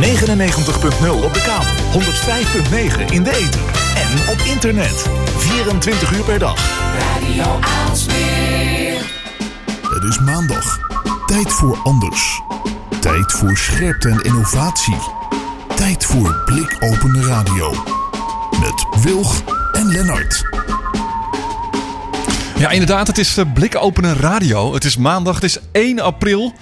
99.0 op de kabel, 105.9 in de ether en op internet. 24 uur per dag. Radio Aalsmeer. Het is maandag. Tijd voor anders. Tijd voor scherpte en innovatie. Tijd voor blikopende radio. Met Wilg en Lennart. Ja, inderdaad, het is uh, blikopenen radio. Het is maandag, het is 1 april.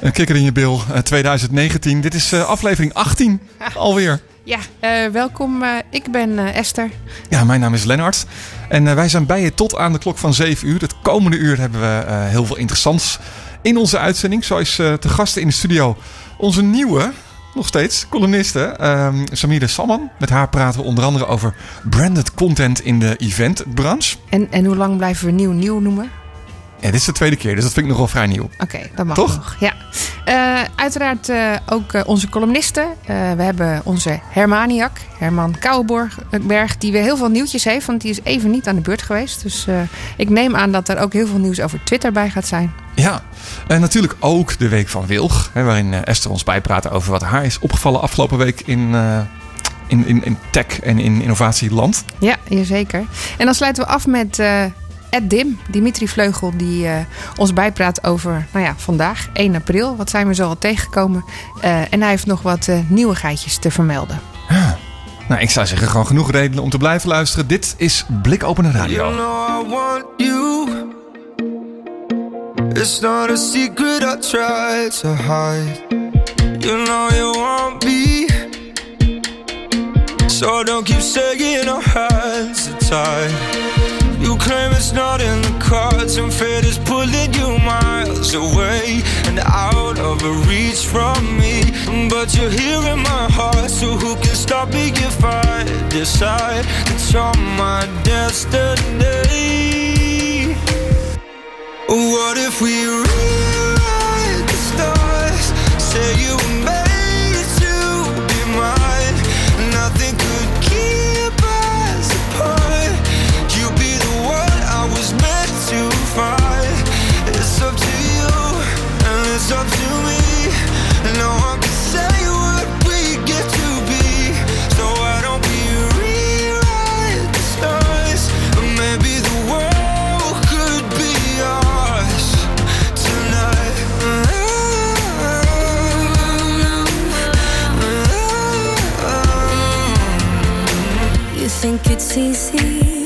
Een kikker in je bil, uh, 2019. Dit is uh, aflevering 18 alweer. Ja, uh, welkom. Uh, ik ben uh, Esther. Ja, mijn naam is Lennart. En wij zijn bij je tot aan de klok van 7 uur. Het komende uur hebben we heel veel interessants in onze uitzending. Zo is te gasten in de studio onze nieuwe, nog steeds, columniste um, Samira Salman. Met haar praten we onder andere over branded content in de eventbranche. En, en hoe lang blijven we nieuw nieuw noemen? Ja, dit is de tweede keer, dus dat vind ik nog wel vrij nieuw. Oké, okay, dat mag Toch? nog. Ja. Uh, uiteraard uh, ook uh, onze columnisten. we hebben onze Hermaniak, Herman Kouwenberg, die weer heel veel nieuwtjes heeft, want die is even niet aan de beurt geweest. Dus ik neem aan dat er ook heel veel nieuws over Twitter bij gaat zijn. Ja, en natuurlijk ook de Week van Wilg, hè, waarin Esther ons bijpraat over wat haar is opgevallen afgelopen week in, in, in, in tech en in innovatieland. Ja, zeker. En dan sluiten we af met Ed Dim, Dimitri Vleugel, die uh, ons bijpraat over nou ja, vandaag, 1 april. Wat zijn we zo al tegengekomen? Uh, en hij heeft nog wat uh, nieuwigheidjes te vermelden. Ja. Nou, ik zou zeggen, gewoon genoeg redenen om te blijven luisteren. Dit is Blik Open Radio. You know I want you. It's not a secret I try to hide. You know you want me. So don't keep saying our hands are tied. You claim it's not in the cards, and fate is pulling you miles away and out of reach from me. But you're here in my heart, so who can stop me if I decide that you're my destiny? What if we rewrite the stars? Say you easy?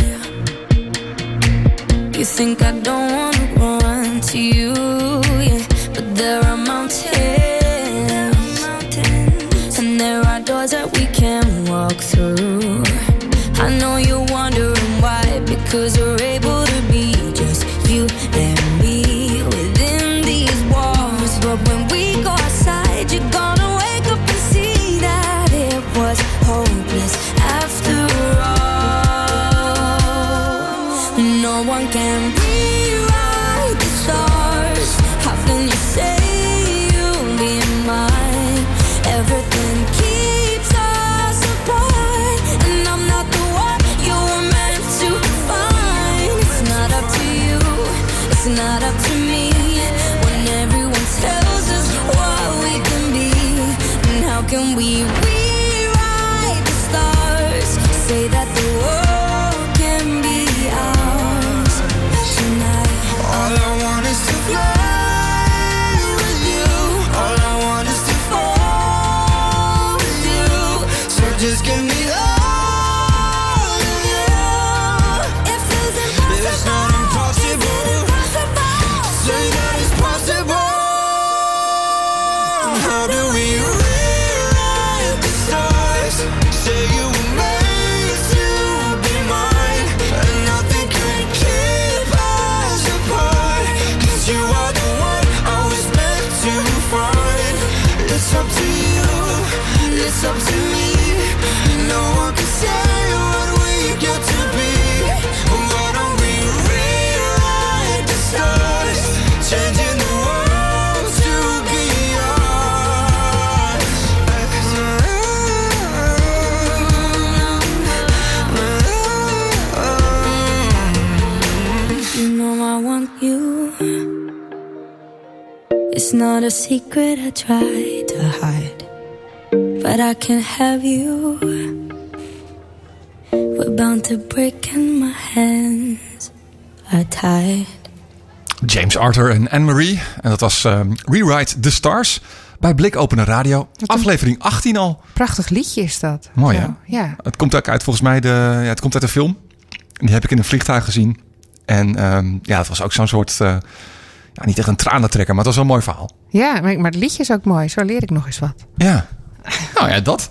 You think I don't wanna run to you? Yeah. But there are mountains, and there are doors that we can walk through. I know you're wondering why, because not a secret I try to hide. but I can't have you. We're bound to break and my hands are tied. James Arthur en Anne-Marie. En dat was ehm, Rewrite the Stars bij Blik Openen Radio. Aflevering 18 al. Prachtig liedje is dat. Mooi, Zo, hè? Ja. Het komt ook uit volgens mij de, ja, het komt uit een film. Die heb ik in een vliegtuig gezien. En ehm, ja, het was ook zo'n soort, eh, ja, niet echt een tranentrekker, maar het was wel een mooi verhaal. Ja, maar, maar het liedje is ook mooi. Zo leer ik nog eens wat. Ja. Nou ja, dat.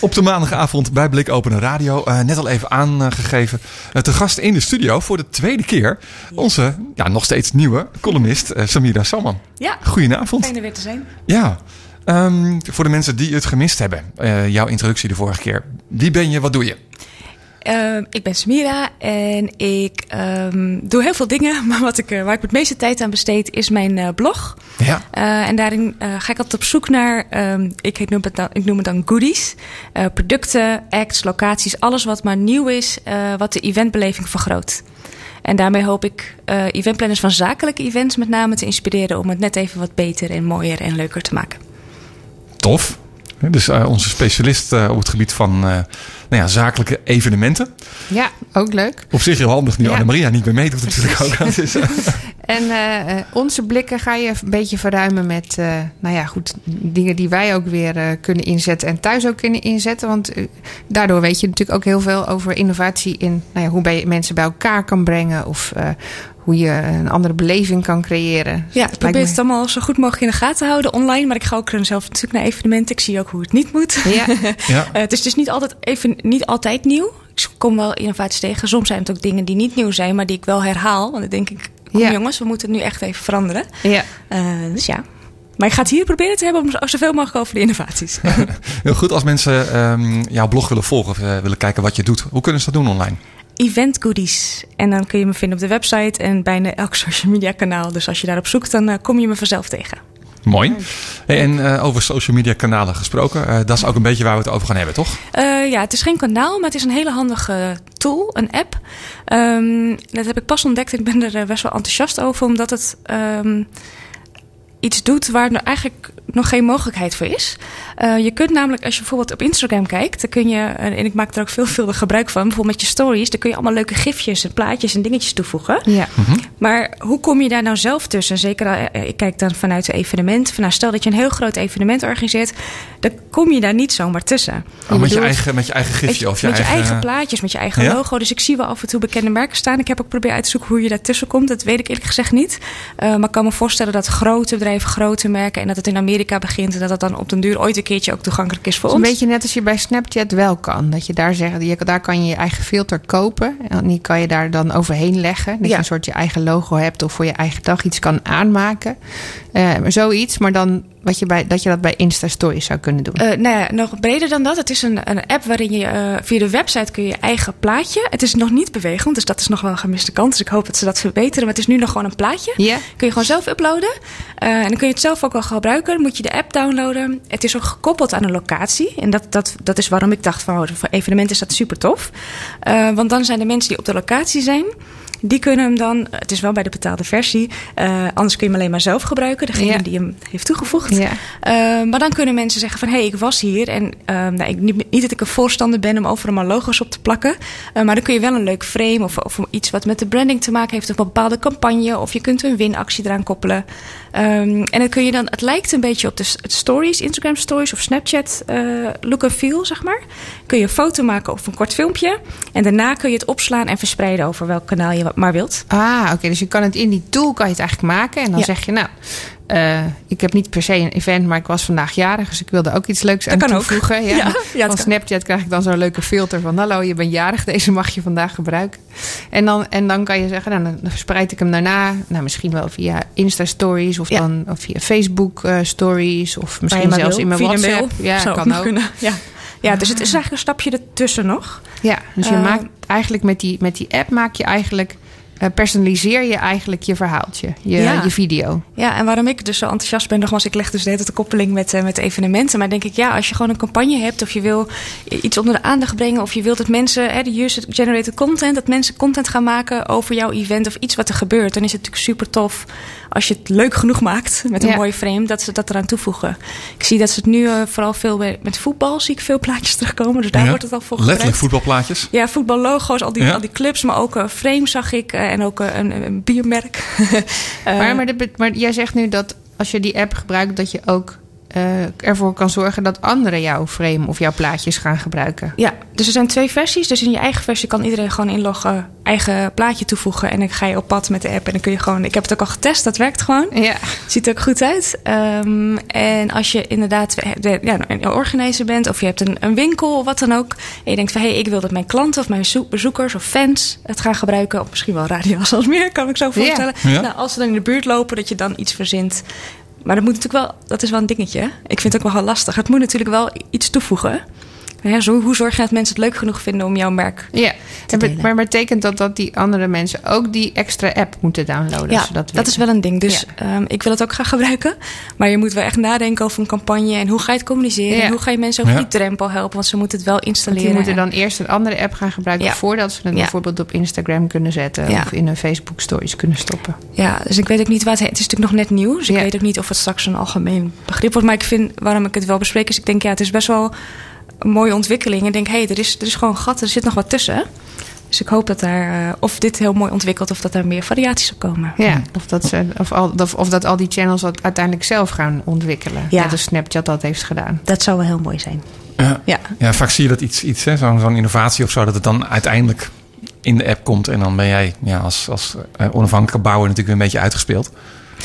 Op de maandagavond bij Blik Openen Radio. eh, net al even aangegeven. Uh, te gast in de studio voor de tweede keer. Onze ja, nog steeds nieuwe columnist eh, Samira Salman. Ja, Goedenavond. fijn er weer te zijn. Ja. Ehm, voor de mensen die het gemist hebben. eh, jouw introductie de vorige keer. Wie ben je? Wat doe je? Ehm, ik ben Samira en ik ehm, doe heel veel dingen. Maar wat ik, eh, waar ik het meeste tijd aan besteed is mijn eh, blog. Ja. Eh, en daarin ga ik altijd op zoek naar, ehm, ik, noem het dan, ik noem het dan goodies. Producten, acts, locaties, alles wat maar nieuw is, wat de eventbeleving vergroot. En daarmee hoop ik eventplanners van zakelijke events met name te inspireren om het net even wat beter en mooier en leuker te maken. Tof. Dus eh, onze specialist eh, op het gebied van eh, nou ja, zakelijke evenementen. Ja, ook leuk. Op zich heel handig nu Ja. Anne-Maria niet meer meedoet natuurlijk ook. Dus, En onze blikken ga je een beetje verruimen met, nou ja, goed, dingen die wij ook weer kunnen inzetten en thuis ook kunnen inzetten. Want daardoor weet je natuurlijk ook heel veel over innovatie in, nou ja, hoe je mensen bij elkaar kan brengen of hoe je een andere beleving kan creëren. Ja, ik probeer me- het allemaal zo goed mogelijk in de gaten te houden online. Maar ik ga ook zelf natuurlijk naar evenementen. Ik zie ook hoe het niet moet. Ja, ja. Eh, het is dus niet altijd, even, niet altijd nieuw. Ik kom wel innovaties tegen. Soms zijn het ook dingen die niet nieuw zijn, maar die ik wel herhaal. Want dan denk ik, kom Ja. jongens, we moeten het nu echt even veranderen. ja. Eh, dus ja. Maar ik ga het hier proberen te hebben om zo- zoveel mogelijk over de innovaties. Heel goed als mensen ehm, jouw blog willen volgen of eh, willen kijken wat je doet. Hoe kunnen ze dat doen online? Event goodies. En dan kun je me vinden op de website en bijna elk social media kanaal. Dus als je daarop zoekt, dan eh, kom je me vanzelf tegen. Mooi. En eh, over social media kanalen gesproken. eh, dat is ook een beetje waar we het over gaan hebben, toch? Ja, het is geen kanaal, maar het is een hele handige tool, een app. Ehm, dat heb ik pas ontdekt en ik ben er best wel enthousiast over, omdat het ehm, iets doet waar er eigenlijk nog geen mogelijkheid voor is. Eh, je kunt namelijk, als je bijvoorbeeld op Instagram kijkt, dan kun je, eh, en ik maak er ook veelvuldig gebruik van, bijvoorbeeld met je stories, dan kun je allemaal leuke gifjes en plaatjes en dingetjes toevoegen. ja. Maar hoe kom je daar nou zelf tussen? Zeker, eh, ik kijk dan vanuit een evenement. Van, nou, stel dat je een heel groot evenement organiseert, dan kom je daar niet zomaar tussen. Oh, met, je eigen, met je eigen met gifje je, of je met eigen... je eigen plaatjes, met je eigen Ja? logo. Dus ik zie wel af en toe bekende merken staan. Ik heb ook proberen uit te zoeken hoe je daartussen komt. Dat weet ik eerlijk gezegd niet. Eh, maar ik kan me voorstellen dat grote bedrijven, grote merken... en dat het in Amerika begint... en dat het dan op den duur ooit een keertje ook toegankelijk is voor ons. een beetje net als je bij Snapchat wel kan. Dat je daar zegt, je, daar kan je je eigen filter kopen. En die kan je daar dan overheen leggen. Dat Ja. je een soort je eigen logo hebt of voor je eigen dag iets kan aanmaken. Maar zoiets, maar dan wat je bij, dat je dat bij Insta Stories zou kunnen doen. Nou ja, nog breder dan dat. Het is een, een app waarin je eh, via de website kun je je eigen plaatje. Het is nog niet bewegend, dus dat is nog wel een gemiste kant. Dus ik hoop dat ze dat verbeteren. Maar het is nu nog gewoon een plaatje. Kun je gewoon zelf uploaden. Eh, en dan kun je het zelf ook wel gebruiken. Dan moet je de app downloaden. Het is ook gekoppeld aan een locatie. En dat, dat, dat is waarom ik dacht van oh, voor evenementen is dat super tof. Want dan zijn de mensen die op de locatie zijn. Die kunnen hem dan, het is wel bij de betaalde versie, eh, anders kun je hem alleen maar zelf gebruiken, degene Ja. die hem heeft toegevoegd. Ja. Eh, maar dan kunnen mensen zeggen van, hé, hey, ik was hier. En eh, nou, ik, niet, niet dat ik een voorstander ben om overal maar logo's op te plakken. maar dan kun je wel een leuk frame of, of iets wat met de branding te maken heeft. Of een bepaalde campagne. Of je kunt een winactie eraan koppelen. Ehm, en dan kun je dan, het lijkt een beetje op de stories, Instagram stories of Snapchat look and feel, zeg maar. Kun je een foto maken of een kort filmpje. En daarna kun je het opslaan en verspreiden over welk kanaal je maar wilt. Ah, oké. Dus je kan het in die tool kan je het eigenlijk maken. En dan Ja. zeg je, nou, eh, ik heb niet per se een event, maar ik was vandaag jarig. Dus ik wilde ook iets leuks aan kan ook. Ja. Ja, ja, van. Snapchat krijg ik dan zo'n leuke filter van... hallo, je bent jarig, deze mag je vandaag gebruiken. En dan, en dan kan je zeggen, nou, dan verspreid ik hem daarna... nou, misschien wel via Insta-stories of, Ja. dan, of via Facebook-stories... of Waar je misschien zelfs wil. in mijn WhatsApp. Ja, kan ook. kunnen. Ja. ja, dus het is eigenlijk een stapje ertussen nog. Ja, dus je Eh, maakt eigenlijk met die, met die app maak je eigenlijk eh, personaliseer je eigenlijk je verhaaltje, je, Ja. je video. Ja, en waarom ik dus zo enthousiast ben, nogmaals, ik leg dus de hele tijd de koppeling met, eh, met evenementen. Maar denk ik, ja, als je gewoon een campagne hebt of je wil iets onder de aandacht brengen of je wilt dat mensen, hè, de user-generated content, dat mensen content gaan maken over jouw event of iets wat er gebeurt, dan is het natuurlijk super tof als je het leuk genoeg maakt met een Ja. mooie frame, dat ze dat eraan toevoegen. Ik zie dat ze het nu eh, vooral veel bij- met voetbal, zie ik veel plaatjes terugkomen, dus daar Ja. wordt het al voor Letterlijk gebruikt. voetbalplaatjes. Ja, voetballogo's, al die, Ja. al die clubs, maar ook een frame zag ik eh, en ook eh, een, een biermerk. Eh, maar, maar, de- maar jij zegt nu dat als je die app gebruikt, dat je ook eh, ervoor kan zorgen dat anderen jouw frame of jouw plaatjes gaan gebruiken. Ja, dus er zijn twee versies. Dus in je eigen versie kan iedereen gewoon inloggen, eigen plaatje toevoegen. En dan ga je op pad met de app. En dan kun je gewoon. Ik heb het ook al getest, dat werkt gewoon. Ja. Ziet er ook goed uit. Ehm, en als je inderdaad de, ja, een organizer bent, of je hebt een, een winkel of wat dan ook. En je denkt van hé, hey, ik wil dat mijn klanten of mijn zo- bezoekers of fans het gaan gebruiken. Of misschien wel radio als meer, kan ik zo voorstellen. Ja. Nou, als ze dan in de buurt lopen, dat je dan iets verzint. Maar dat moet natuurlijk wel, dat is wel een dingetje. Ik vind het ook wel lastig. Het moet natuurlijk wel iets toevoegen. Ja, zo, hoe zorg je dat mensen het leuk genoeg vinden om jouw merk Ja, be- delen. maar betekent dat dat die andere mensen ook die extra app moeten downloaden? Ja, dat, is wel een ding. Dus Ja. ehm, ik wil het ook gaan gebruiken. Maar je moet wel echt nadenken over een campagne. En hoe ga je het communiceren? Ja. En hoe ga je mensen over Ja. die drempel helpen? Want ze moeten het wel Want installeren. die moeten dan eerst een andere app gaan gebruiken Ja. voordat ze het Ja. bijvoorbeeld op Instagram kunnen zetten Ja. of in hun Facebook stories kunnen stoppen. Ja, dus ik weet ook niet waar het Het is natuurlijk nog net nieuw. Dus ik weet ook niet of het straks een algemeen begrip wordt. Maar ik vind, waarom ik het wel bespreek, is ik denk, ja, het is best wel een mooie ontwikkeling. En denk, hé, hey, er, is, er is gewoon een gat, er zit nog wat tussen. Dus ik hoop dat daar, eh, of dit heel mooi ontwikkelt, of dat daar meer variaties op komen. Ja, of dat, ze, of, al, of, of dat al die channels dat uiteindelijk zelf gaan ontwikkelen. Ja. Net als Snapchat dat heeft gedaan. Dat zou wel heel mooi zijn. Ja. Ja. Ja, vaak zie je dat iets, iets hè, zo'n zo'n innovatie of zo, dat het dan uiteindelijk in de app komt. En dan ben jij ja, als, als eh, onafhankelijke bouwer natuurlijk weer een beetje uitgespeeld.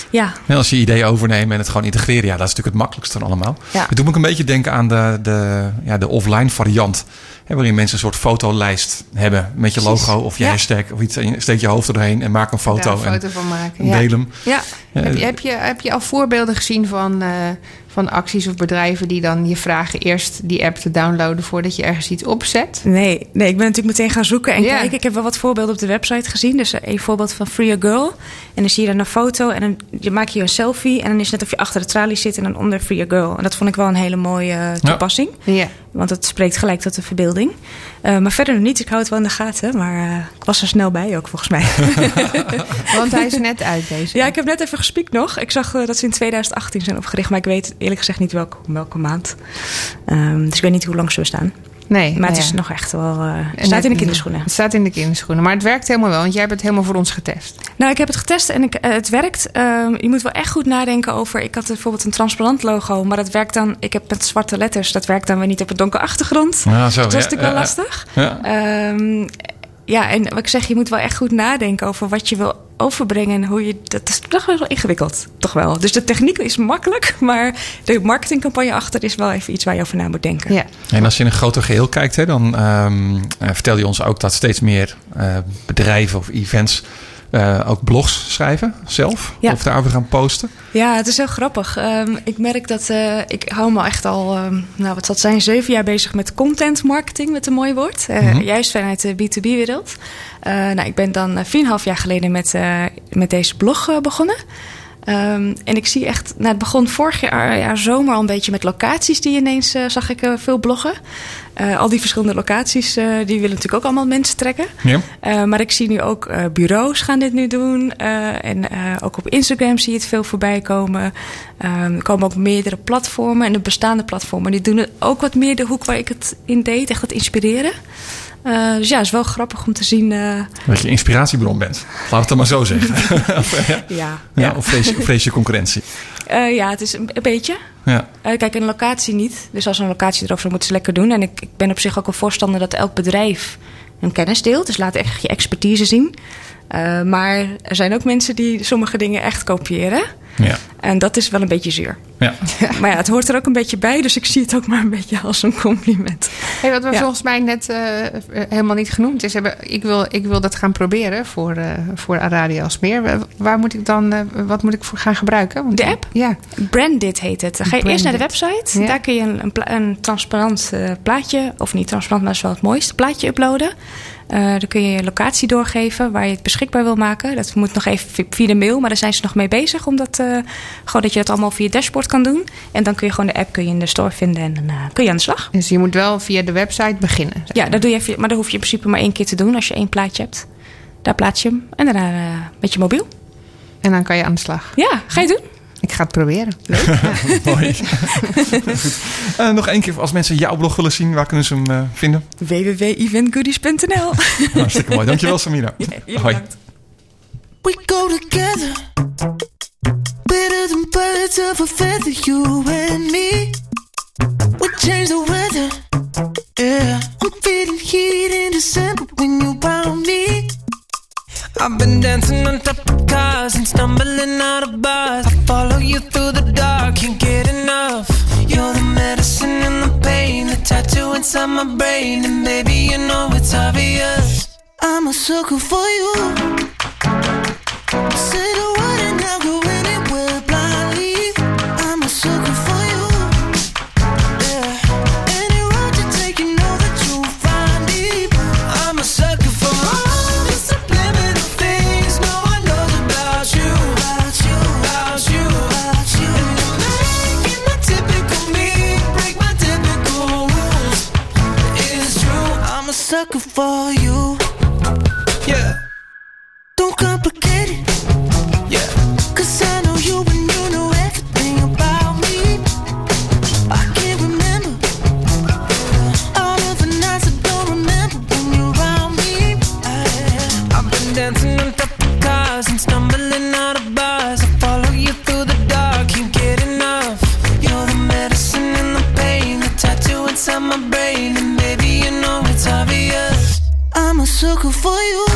Ja, En als je idee overnemen en het gewoon integreren, ja, dat is natuurlijk het makkelijkste van allemaal. Ja. Het doet me ook een beetje denken aan de, de, ja, de offline variant. Hè, waarin mensen een soort fotolijst hebben met je logo of je Ja. hashtag of iets. En je steekt je hoofd er doorheen en maak een foto. Daar een foto en van maken. en Ja. deel hem. ja. Eh, Heb, je, heb, je, heb je al voorbeelden gezien van, eh, van acties of bedrijven die dan je vragen eerst die app te downloaden voordat je ergens iets opzet? Nee, nee, ik ben natuurlijk meteen gaan zoeken en Ja. kijken. Ik heb wel wat voorbeelden op de website gezien. Dus eh, een voorbeeld van Free a Girl. En dan zie je dan een foto en dan je maak je een selfie. En dan is het net of je achter de tralies zit en dan onder Free a Girl. En dat vond ik wel een hele mooie eh, toepassing. Ja. Want het spreekt gelijk tot de verbeelding. Eh, maar verder nog niet. Ik hou het wel in de gaten. Maar eh, ik was er snel bij ook, volgens mij. Want hij is net uit deze. ja, ik heb net even gespiekt nog. Ik zag dat ze in 2018 zijn opgericht. Maar ik weet eerlijk gezegd niet welke, welke maand. Ehm, dus ik weet niet hoe lang ze bestaan. Nee, Maar nou het is ja. nog echt wel... eh, En het staat in de kinderschoenen. Het staat in de kinderschoenen. Maar het werkt helemaal wel, want jij hebt het helemaal voor ons getest. Nou, ik heb het getest en ik, eh, het werkt. Ehm, je moet wel echt goed nadenken over. Ik had bijvoorbeeld een transparant logo, maar dat werkt dan. Ik heb met zwarte letters, dat werkt dan weer niet op een donkere achtergrond. Zo, dat was ja, natuurlijk wel ja, lastig. Ja. Ehm, ja, en wat ik zeg, je moet wel echt goed nadenken over wat je wil overbrengen en hoe je. Dat is toch wel ingewikkeld, toch wel. Dus de techniek is makkelijk, maar de marketingcampagne achter is wel even iets waar je over na moet denken. Ja. En als je in een groter geheel kijkt, hè, dan ehm, eh, vertel je ons ook dat steeds meer eh, bedrijven of events eh, ook blogs schrijven zelf. Ja. Of daarover gaan posten. Ja, het is heel grappig. Ehm, ik merk dat eh, ik hou me echt al, ehm, nou wat zal het zijn, zeven jaar bezig met content marketing, met een mooi woord. Eh, Mhm. Juist vanuit de B2B-wereld. Eh, nou, ik ben dan eh, 4,5 jaar geleden met, met deze blog begonnen. Ehm, en ik zie echt, nou, het begon vorig jaar, jaar zomer al een beetje met locaties die ineens zag ik veel bloggen. Eh, al die verschillende locaties, eh, die willen natuurlijk ook allemaal mensen trekken. Ja. Uh, maar ik zie nu ook bureaus gaan dit nu doen. En ook op Instagram zie je het veel voorbij komen. Um, er komen ook meerdere platformen. En de bestaande platformen die doen het ook wat meer de hoek waar ik het in deed. Echt wat inspireren. Uh, dus ja, het is wel grappig om te zien. Uh... Dat je inspiratiebron bent. Laat het dan maar zo zeggen. ja. Ja. Of, vrees je, vrees je concurrentie? Uh, ja, het is een, een beetje. Ja. Uh, kijk, een locatie niet. Dus als een locatie erover zou moeten ze lekker doen. En ik, ik ben op zich ook een voorstander dat elk bedrijf een kennis deelt. Dus laat echt je expertise zien. Uh, maar er zijn ook mensen die sommige dingen echt kopiëren. Ja. En dat is wel een beetje zuur. Ja. maar ja, het hoort er ook een beetje bij. Dus ik zie het ook maar een beetje als een compliment. Hey, wat we Ja. volgens mij net uh, helemaal niet genoemd is. Hebben, ik, wil, ik wil dat gaan proberen voor, uh, voor Radio Alsmeer. Waar moet ik dan, uh, wat moet ik voor gaan gebruiken? Want De app? Ja. Branded heet het. Dan ga je eerst naar de website. Ja. Daar kun je een, een, pla- een transparant eh, plaatje, of niet transparant, maar dat is wel het mooiste, plaatje uploaden. Eh, dan kun je je locatie doorgeven waar je het beschikbaar wil maken. Dat moet nog even vi- via de mail, maar daar zijn ze nog mee bezig. Omdat eh, gewoon dat je dat allemaal via het dashboard kan doen. En dan kun je gewoon de app kun je in de store vinden en dan eh, kun je aan de slag. Dus je moet wel via de website beginnen. Ja, dat doe je even, maar dat hoef je in principe maar één keer te doen als je één plaatje hebt. Daar plaats je hem en daarna met je mobiel. En dan kan je aan de slag. Ja, ga je doen? Ik ga het proberen. Mooi. Eh, nog één keer, als mensen jouw blog willen zien, waar kunnen ze hem eh, vinden? www.eventgoodies.nl Hartstikke mooi. Dankjewel, Samira. Hoi. We go together better than birds of a feather, you and me. We change the weather, yeah. I'm feeling heat in December when you found me. I've been dancing on top of cars and stumbling out of bars. I follow you through the dark, can't get enough. You're the medicine and the pain, the tattoo inside my brain, and baby you know it's obvious. I'm a sucker for you. Say the I'm a sucker for you. Yeah. Don't complicate it. For you.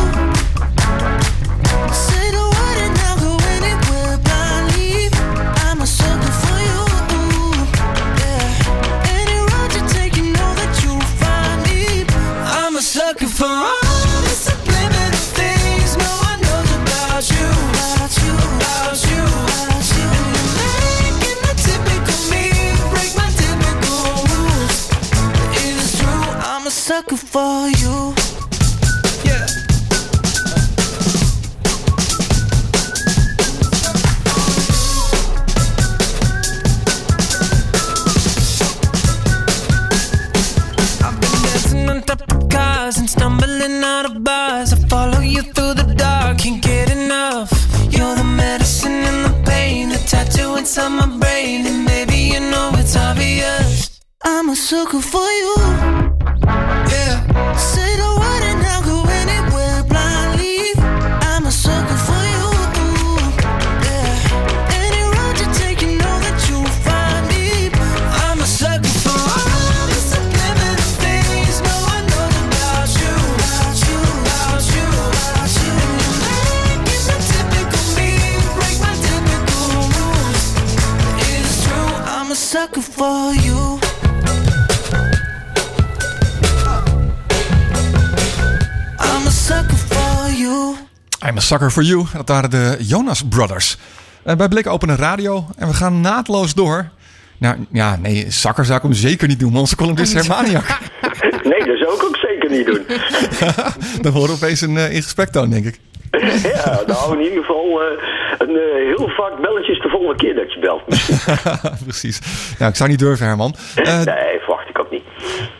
I'm a sucker for you. Dat waren de Jonas Brothers. Eh, bij Blik Open Radio. En we gaan naadloos door. Nou ja, nee, zakker zou ik hem zeker niet doen. Onze columnist Hermaniak. Nee, dat zou ik ook zeker niet doen. Dan horen we opeens een uh, in gesprektoon, denk ik. ja, nou in ieder geval uh, een, uh, heel vaak belletjes de volgende keer dat je belt. Precies. Ja, ik zou niet durven, Herman. Nee, verwacht ik ook niet.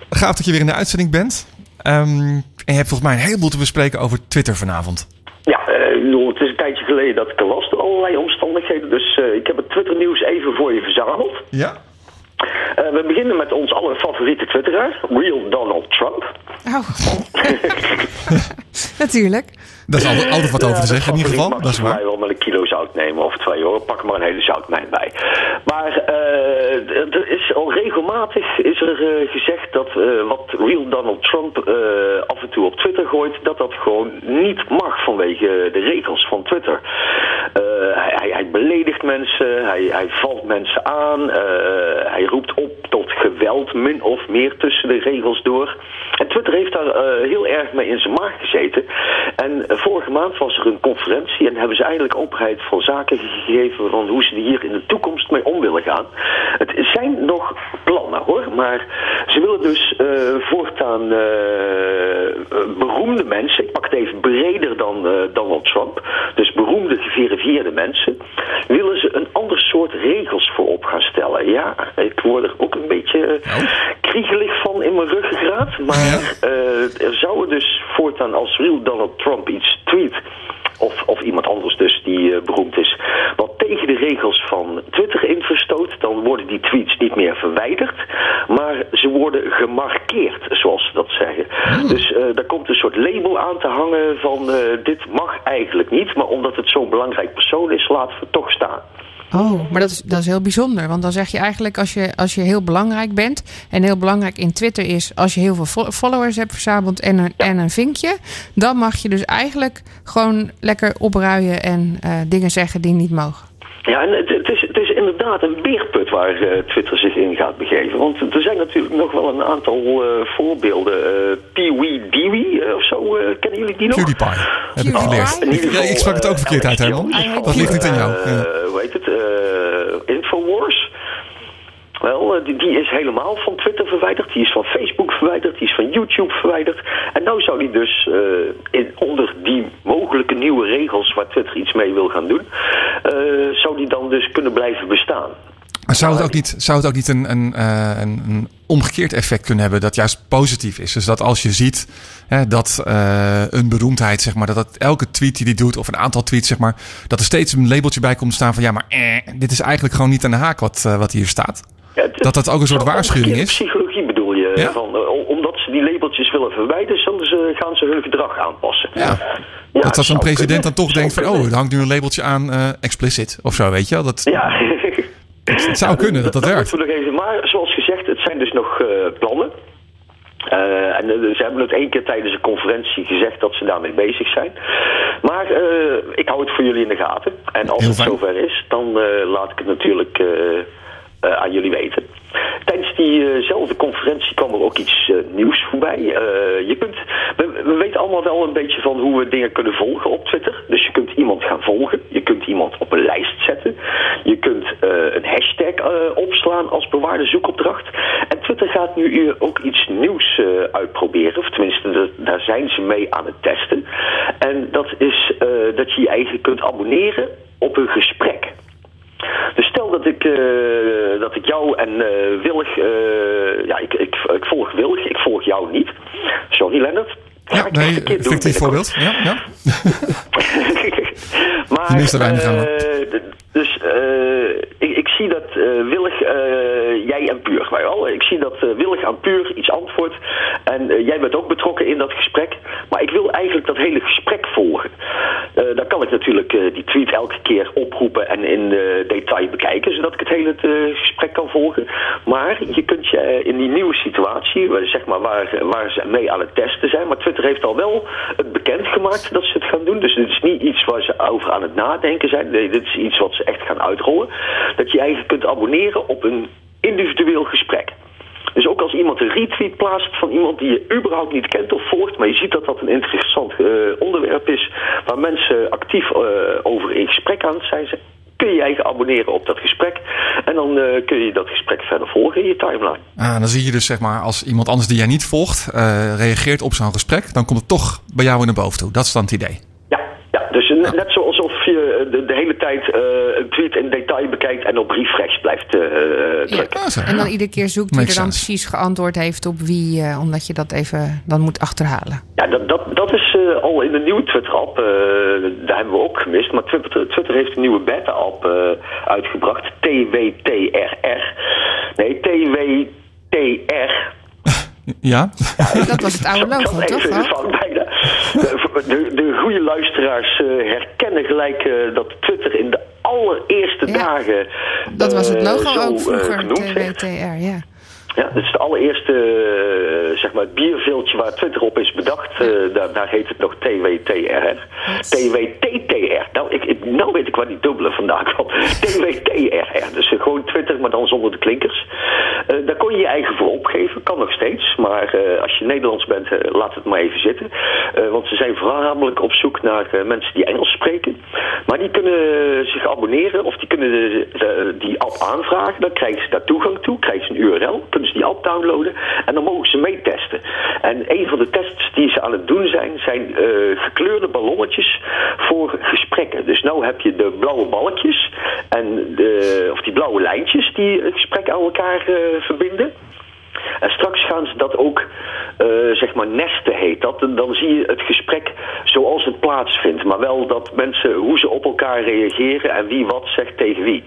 Gaaf dat je weer in de uitzending bent. Um, en je hebt volgens mij een heleboel te bespreken over Twitter vanavond. Uh, het is een tijdje geleden dat ik er was door allerlei omstandigheden. Dus uh, ik heb het Twitter nieuws even voor je verzameld. Ja. Uh, we beginnen met ons aller favoriete twitteraar, Real Donald Trump. Oh. Natuurlijk. Daar is altijd, altijd wat over te zeggen in ieder geval. Dat is waar. wel met een kilo zout nemen of twee hoor. Pak maar een hele zoutmijn bij. Maar uh, er is al regelmatig is er uh, gezegd dat uh, wat Real Donald Trump af en toe op Twitter gooit, dat dat gewoon niet mag vanwege de regels van Twitter. Hij, hij, hij, beledigt mensen, hij, hij valt mensen aan, hij roept op tot geweld, min of meer tussen de regels door. En Twitter heeft daar heel erg mee in zijn maag gezeten. En vorige maand was er een conferentie en hebben ze eindelijk openheid van zaken gegeven van hoe ze hier in de toekomst mee om willen gaan. Het zijn nog plannen hoor, maar Ze willen dus eh, voortaan eh, eh, beroemde mensen, ik pak het even breder dan eh, Donald Trump, dus beroemde geverifieerde mensen, willen soort regels voor op gaan stellen. Ja, ik word er ook een beetje Oh. kriegelig van in mijn ruggengraat, maar eh, er zouden dus voortaan als real Donald Trump iets tweet of, of iemand anders dus die eh, beroemd is, wat tegen de regels van Twitter in verstoot, dan worden die tweets niet meer verwijderd, maar ze worden gemarkeerd, zoals ze dat zeggen. Dus eh, daar komt een soort label aan te hangen van eh, dit mag eigenlijk niet, maar omdat het zo'n belangrijk persoon is, laten we het toch staan. Oh, maar dat is, dat is heel bijzonder. Want dan zeg je eigenlijk als je, als je heel belangrijk bent. En heel belangrijk in Twitter is als je heel veel fo- followers hebt verzameld en een, en een vinkje. Dan mag je dus eigenlijk gewoon lekker opruien en eh, dingen zeggen die niet mogen. Ja, en het, het, is, het is inderdaad een beerput waar eh, Twitter zich in gaat begeven. Want er zijn natuurlijk nog wel een aantal eh, voorbeelden. eh Pee-wee Dewey of zo, eh, kennen jullie die nog? PewDiePie. Heb ik PewDiePie? geleerd. Ja, ik sprak het ook verkeerd uit, Herman. Dat ligt niet aan jou. Eh, Ja. Hoe heet het? eh, Infowars. Wel, die, die is helemaal van Twitter verwijderd. Die is van Facebook verwijderd. Die is van YouTube verwijderd. En nou zou die dus eh, in, onder die mogelijke nieuwe regels waar Twitter iets mee wil gaan doen, eh, zou die dan dus kunnen blijven bestaan. Maar zou het ook niet, zou het ook niet een, een, eh, een, een omgekeerd effect kunnen hebben dat juist positief is? Dus dat als je ziet hè, dat eh, een beroemdheid, zeg maar, dat, dat elke tweet die die doet, of een aantal tweets, zeg maar, dat er steeds een labeltje bij komt staan van ja, maar eh, dit is eigenlijk gewoon niet aan de haak wat, wat hier staat. Ja, het- Dat dat ook een soort waarschuwing is? Psychologie bedoel je? Ja? Van, om- omdat ze die labeltjes willen verwijderen, zullen ze, gaan ze hun gedrag aanpassen. Ja. Ja, dat als een president kunnen. dan toch denkt van, oh, er hangt nu een labeltje aan eh, explicit of zo, weet je wel? Dat, Ja. Het zou kunnen dat dat werkt. nog even. Maar zoals gezegd, het zijn dus nog eh, plannen. Eh, en eh, ze hebben het één keer tijdens een conferentie gezegd dat ze daarmee bezig zijn. Maar ik hou het voor jullie in de gaten. En als Heel het fijn. zover is, dan laat ik het natuurlijk eh, aan jullie weten. Tijdens diezelfde conferentie kwam er ook iets eh, nieuws voorbij. Eh, je kunt, we, we weten allemaal wel een beetje van hoe we dingen kunnen volgen op Twitter. Dus je kunt iemand gaan volgen. Je kunt iemand op een lijst zetten. Je kunt een hashtag opslaan als bewaarde zoekopdracht. En Twitter gaat nu ook iets nieuws uitproberen. Of tenminste, daar zijn ze mee aan het testen. En dat is dat je je eigen kunt abonneren op een gesprek. Dus stel dat ik, eh, dat ik jou en eh Willig, eh, ja, ik, ik, ik volg Willig, ik volg jou niet. Sorry, Lennart. Ja, ik nee, een fictief voorbeeld. Ja, ja. maar, gaan we. Dus eh, ik, ik zie dat eh, Willig, eh, jij en Puur, maar wel. Ik zie dat Willig aan Puur iets antwoordt. En jij bent ook betrokken in dat gesprek. Maar ik wil eigenlijk dat hele gesprek volgen. Dan kan ik natuurlijk die tweet elke keer oproepen en in detail bekijken, zodat ik het hele gesprek kan volgen. Maar je kunt je in die nieuwe situatie, zeg maar, waar, waar ze mee aan het testen zijn, maar Twitter heeft al wel het bekendgemaakt dat ze het gaan doen. Dus dit is niet iets waar ze over aan het nadenken zijn. Nee, dit is iets wat ze echt gaan uitrollen. Dat je eigenlijk kunt abonneren op een individueel gesprek. Dus ook als iemand een retweet plaatst van iemand die je überhaupt niet kent of volgt, maar je ziet dat dat een interessant eh, onderwerp is waar mensen actief eh, over in gesprek aan het zijn, kun je eigen abonneren op dat gesprek. En dan eh, kun je dat gesprek verder volgen in je timeline. Ah, dan zie je dus zeg maar als iemand anders die jij niet volgt reageert op zo'n gesprek, dan komt het toch bij jou in de boven toe. Dat is dan het idee. Ja, ja dus eh, net zoals of je de, de hele tijd eh, een tweet in detail bekijkt en op refresh blijft eh, drukken. Ah. En dan iedere keer zoekt wie er dan sense. precies geantwoord heeft op wie, eh, omdat je dat even dan moet achterhalen. Ja, dat, dat, dat is eh, al in de nieuwe Twitter-app. eh, daar hebben we ook gemist. Maar Twitter, Twitter heeft een nieuwe beta-app eh, uitgebracht. TWTRR. Nee, TWTR. Ja? Dat was het oude logo, toch? bijna. De, de, de goede luisteraars eh, herkennen gelijk eh, dat Twitter in de allereerste Ja. dagen... Dat was het eh, logo zo, ook eh, vroeger. TWTR, ja. Ja, dat is de allereerste, eh, zeg maar, het bierveeltje waar Twitter op is bedacht. Eh, daar, daar heet het nog TWTR. TWTTR. Nou, ik, ik, nou weet ik waar die dubbele vandaan kwam. TWTRR. Dus eh, gewoon Twitter, maar dan zonder de klinkers. Daar kon je je eigen voor opgeven. Kan nog steeds. Maar als je Nederlands bent, laat het maar even zitten. Want ze zijn voornamelijk op zoek naar mensen die Engels spreken. Maar die kunnen zich abonneren of die kunnen die app aanvragen. Dan krijgen ze daar toegang toe. Krijgen ze een URL. Die app downloaden en dan mogen ze meetesten. En een van de tests die ze aan het doen zijn, zijn eh, gekleurde ballonnetjes voor gesprekken. Dus nou heb je de blauwe balkjes en de, of die blauwe lijntjes die het gesprek aan elkaar eh, verbinden. En straks gaan ze dat ook, eh, zeg maar, nesten heet dat. Dan zie je het gesprek zoals het plaatsvindt. Maar wel dat mensen, hoe ze op elkaar reageren en wie wat zegt tegen wie.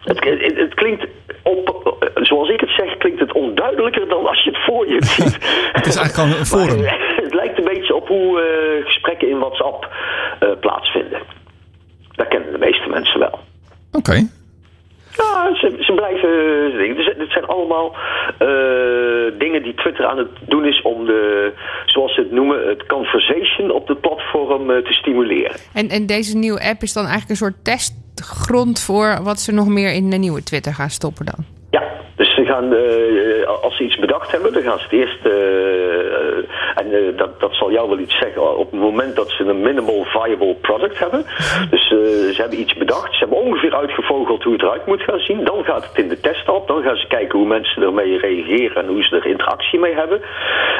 Het, het, klinkt, op, zoals ik het zeg, klinkt het onduidelijker dan als je het voor je ziet. Het is eigenlijk gewoon een forum. Maar, eh, het lijkt een beetje op hoe eh, gesprekken in WhatsApp eh, plaatsvinden. Dat kennen de meeste mensen wel. Oké. Ja, ze, ze blijven. Het zijn allemaal eh, dingen die Twitter aan het doen is om de, zoals ze het noemen, het conversation op het platform eh, te stimuleren. En, en deze nieuwe app is dan eigenlijk een soort testgrond voor wat ze nog meer in de nieuwe Twitter gaan stoppen dan. Ze gaan, eh, als ze iets bedacht hebben, dan gaan ze het eerst, eh, en eh, dat, dat zal jou wel iets zeggen, op het moment dat ze een minimal viable product hebben. Dus eh, ze hebben iets bedacht, ze hebben ongeveer uitgevogeld hoe het eruit moet gaan zien. Dan gaat het in de test op, dan gaan ze kijken hoe mensen ermee reageren en hoe ze er interactie mee hebben.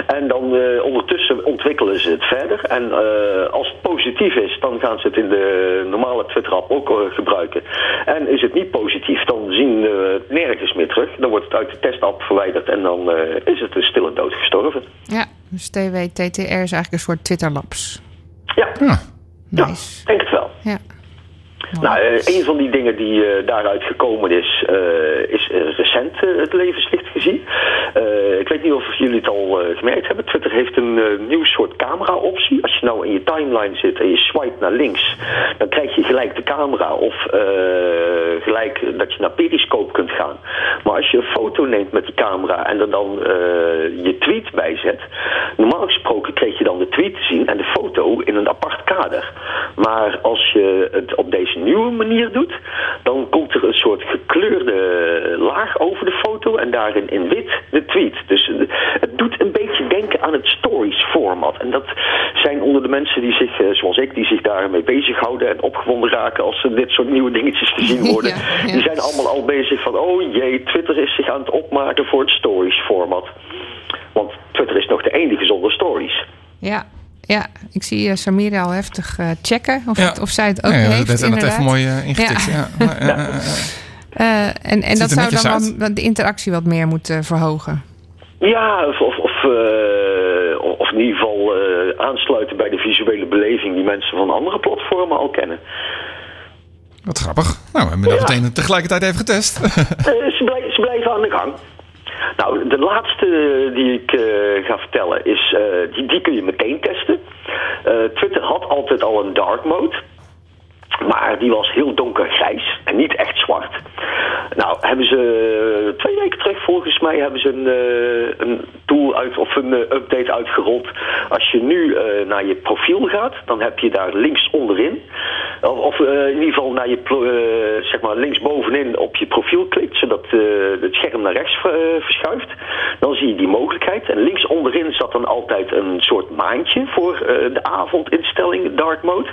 En dan eh, ondertussen ontwikkelen ze het verder. En eh, als het positief is, dan gaan ze het in de normale Twitter-app ook eh, gebruiken. En is het niet positief, dan zien we het nergens meer terug. Dan wordt uit de testapp verwijderd en dan eh, is het een stille dood gestorven. Ja, dus TWTTR is eigenlijk een soort Twitter Labs. Ja, Ja. Nice. denk het wel. Ja. Nou, eh, een van die dingen die eh, daaruit gekomen is, eh, is recent het levenslicht gezien. Ik weet niet of jullie het al gemerkt hebben. Twitter heeft een nieuw soort camera-optie. Als je nou in je timeline zit en je swipe naar links, dan krijg je gelijk de camera of gelijk dat je naar Periscope kunt gaan. Maar als je een foto neemt met die camera en er dan je tweet bij zet, normaal gesproken kreeg je dan de tweet te zien en de foto in een apart kader. Maar als je het op deze nieuwe manier doet, dan komt er een soort gekleurde laag over de foto en daarin in wit de tweet. Dus het doet een beetje denken aan het stories format. En dat zijn onder de mensen die zich, eh, zoals ik, die zich daarmee bezighouden en opgewonden raken als er dit soort nieuwe dingetjes te zien worden. Ja, ja. Die zijn allemaal al bezig van, oh jee, Twitter is zich aan het opmaken voor het stories format. Want Twitter is nog de enige zonder stories. Ja, ja. ik zie eh, Samira al heftig eh, checken of, Ja. het, of zij het ook Ja, ja, heeft. dat hebben we het even inderdaad. mooi eh, ingetikt. Ja. Eh, en en dat zou dan uit. wel de interactie wat meer moeten verhogen. Ja, of, of, of, of in ieder geval eh, aansluiten bij de visuele beleving die mensen van andere platformen al kennen. Wat grappig. Nou, we hebben dat Ja. meteen tegelijkertijd even getest. Ze, ze blijven aan de gang. Nou, de laatste die ik eh, ga vertellen is, eh, die, kun je meteen testen. Eh, Twitter had altijd al een dark mode. Maar die was heel donkergrijs en niet echt zwart. Nou, hebben ze eh, twee weken terug volgens mij hebben ze een, eh, een tool uit of een eh, update uitgerold. Als je nu naar je profiel gaat, dan heb je daar links onderin, of, in ieder geval naar je zeg maar links bovenin op je profiel klikt, zodat het scherm naar rechts verschuift. Dan zie je die mogelijkheid. En links onderin zat dan altijd een soort maandje voor de avondinstelling, dark mode.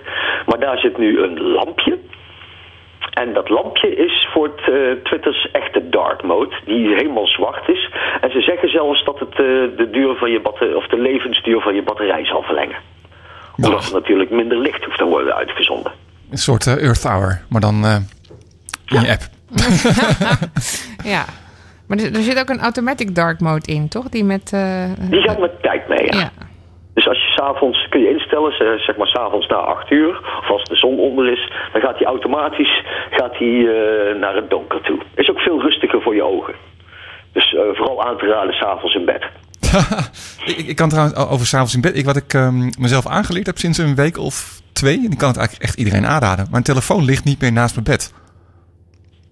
Maar daar zit nu een lampje. En dat lampje is voor het, eh, Twitter's echte dark mode, die helemaal zwart is. En ze zeggen zelfs dat het eh, de duur van je batter of de levensduur van je batterij zal verlengen. Omdat er natuurlijk minder licht hoeft te worden uitgezonden. Een soort eh, Earth Hour, maar dan eh, in je app. Ja. Maar er, er zit ook een automatic dark mode in, toch? Die met... eh, Die gaat met tijd mee, ja. ja. Dus als je s'avonds kun je instellen, zeg maar s'avonds na 8 uur, of als de zon onder is, dan gaat hij automatisch gaat die, eh, naar het donker toe. Is ook veel rustiger voor je ogen. Dus eh, vooral aan te raden s'avonds in bed. ik, ik kan trouwens over s'avonds in bed. Ik, wat ik ehm, mezelf aangeleerd heb sinds een week of twee. En ik kan het eigenlijk echt iedereen aanraden. Mijn telefoon ligt niet meer naast mijn bed.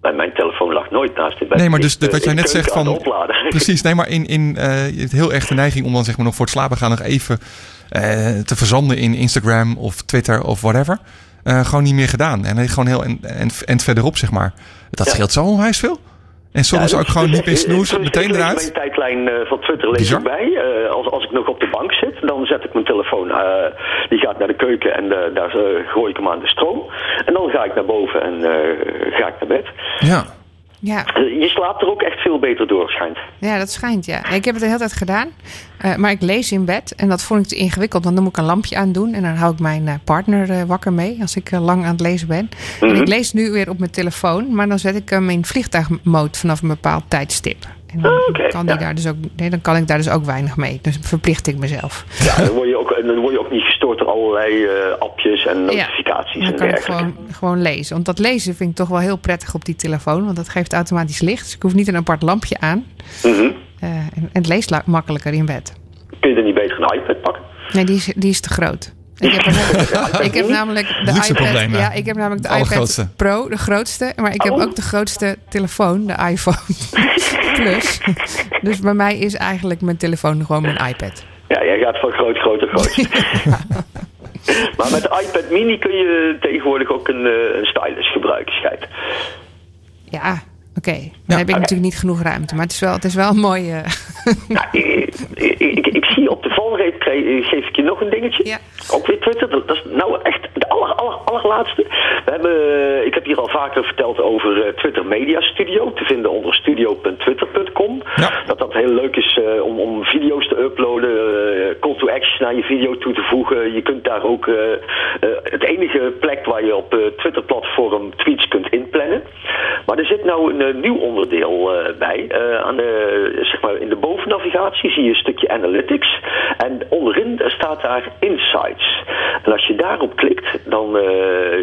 Mijn telefoon nooit naast het. Nee, maar dus Ik, de- wat jij net zegt van... het opladen. Precies, nee, maar in, in je hebt heel de neiging om dan zeg maar nog voor het slapen gaan nog even eh, te verzanden in Instagram of Twitter of whatever. Eh, gewoon niet meer gedaan. En gewoon heel en, en, en verderop, zeg maar. Dat Ja. scheelt zo onwijs veel. En soms Ja, ook dus- gewoon dus niet meer ik- snoezen, dus meteen ik eruit. Mijn tijdlijn van Twitter lees Bizar. ik bij. Eh, als, als ik nog op de bank zit, dan zet ik mijn telefoon. eh, die gaat naar de keuken en eh, daar gooi ik hem aan de stroom. En dan ga ik naar boven en ga ik naar bed. Ja. Ja. Eh, Je slaapt er ook echt veel beter door, schijnt. Ja, dat schijnt, ja. Ik heb het de hele tijd gedaan. Eh, maar ik lees in bed. En dat vond ik te ingewikkeld. Want dan moet ik een lampje aandoen. En dan hou ik mijn eh, partner wakker mee. Als ik lang aan het lezen ben. En Mhm. ik lees nu weer op mijn telefoon. Maar dan zet ik hem in vliegtuigmode vanaf een bepaald tijdstip. En dan, Oké, kan die ja. daar dus ook, nee, dan kan ik daar dus ook weinig mee. Dus verplicht ik mezelf. Ja, dan word je ook, en dan word je ook niet door allerlei eh, appjes en Ja. notificaties Dan en kan ik dergelijke. gewoon, gewoon lezen. Want dat lezen vind ik toch wel heel prettig op die telefoon. Want dat geeft automatisch licht. Dus ik hoef niet een apart lampje aan. Mhm. Eh, en, en het leest makkelijker in bed. Kun je dan niet beter een iPad pakken? Nee, die is, die is te groot. Ik heb, er- ik heb namelijk de Luxe iPad. problemen. Ja, ik heb namelijk de iPad. Pro, de grootste. Maar ik heb Oh. ook de grootste telefoon, de iPhone Plus. Dus bij mij is eigenlijk mijn telefoon gewoon mijn iPad. Ja, jij gaat van groot, groter, groot. maar met de iPad mini kun je tegenwoordig ook een, eh, een stylus gebruiken, schijnt. Ja, oké. Dan heb ik natuurlijk niet genoeg ruimte. Maar het is wel, het is wel een mooie. Nou, ik, ik, ik, ik zie op de valreep, geef ik je nog een dingetje. Ja. Ook weer Twitter. Dat, dat is nou echt de aller, aller, allerlaatste. We hebben, ik heb hier al vaker verteld over eh, Twitter Media Studio. Te vinden onder studio.twitter.com. Ja. Dat dat heel leuk is eh, om, om video's te uploaden. eh, naar je video toe te voegen. Je kunt daar ook... eh, eh, het enige plek waar je op eh, Twitter-platform tweets kunt inplannen. Maar er zit nou een nieuw onderdeel bij. Aan de, zeg maar in de bovennavigatie zie je een stukje analytics. En onderin staat daar insights. En als je daarop klikt, dan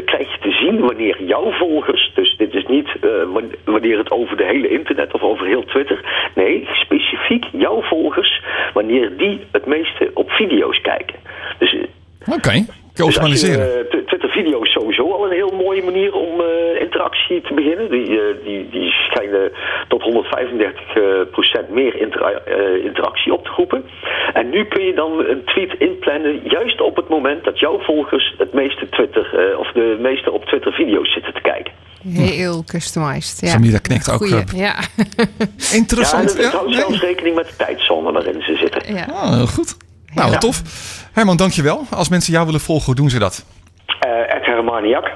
krijg je te zien wanneer jouw volgers... Dus dit is niet wan- wanneer het over de hele internet of over heel Twitter. Nee, specifiek jouw volgers, wanneer die het meeste op video's kijken. Dus... eh, Oké, dus optimaliseren. als je, eh, Tw- Twitter-video is sowieso al een heel mooie manier om eh, interactie te beginnen. Die, eh, die, die schijnen tot 135 eh, procent meer intera- eh, interactie op te roepen. En nu kun je dan een tweet inplannen juist op het moment dat jouw volgers het meeste Twitter, eh, of de meeste op Twitter video's zitten te kijken. Heel customized. Ja. Samira knikt ook, Goeie, Ja. Ja, Interessant. en het houdt zelfs rekening met de tijdzone waarin ze zitten. ja. Heel goed. Nou, Ja. tof. Herman, dankjewel. Als mensen jou willen volgen, hoe doen ze dat? Eh Ed Hermaniak.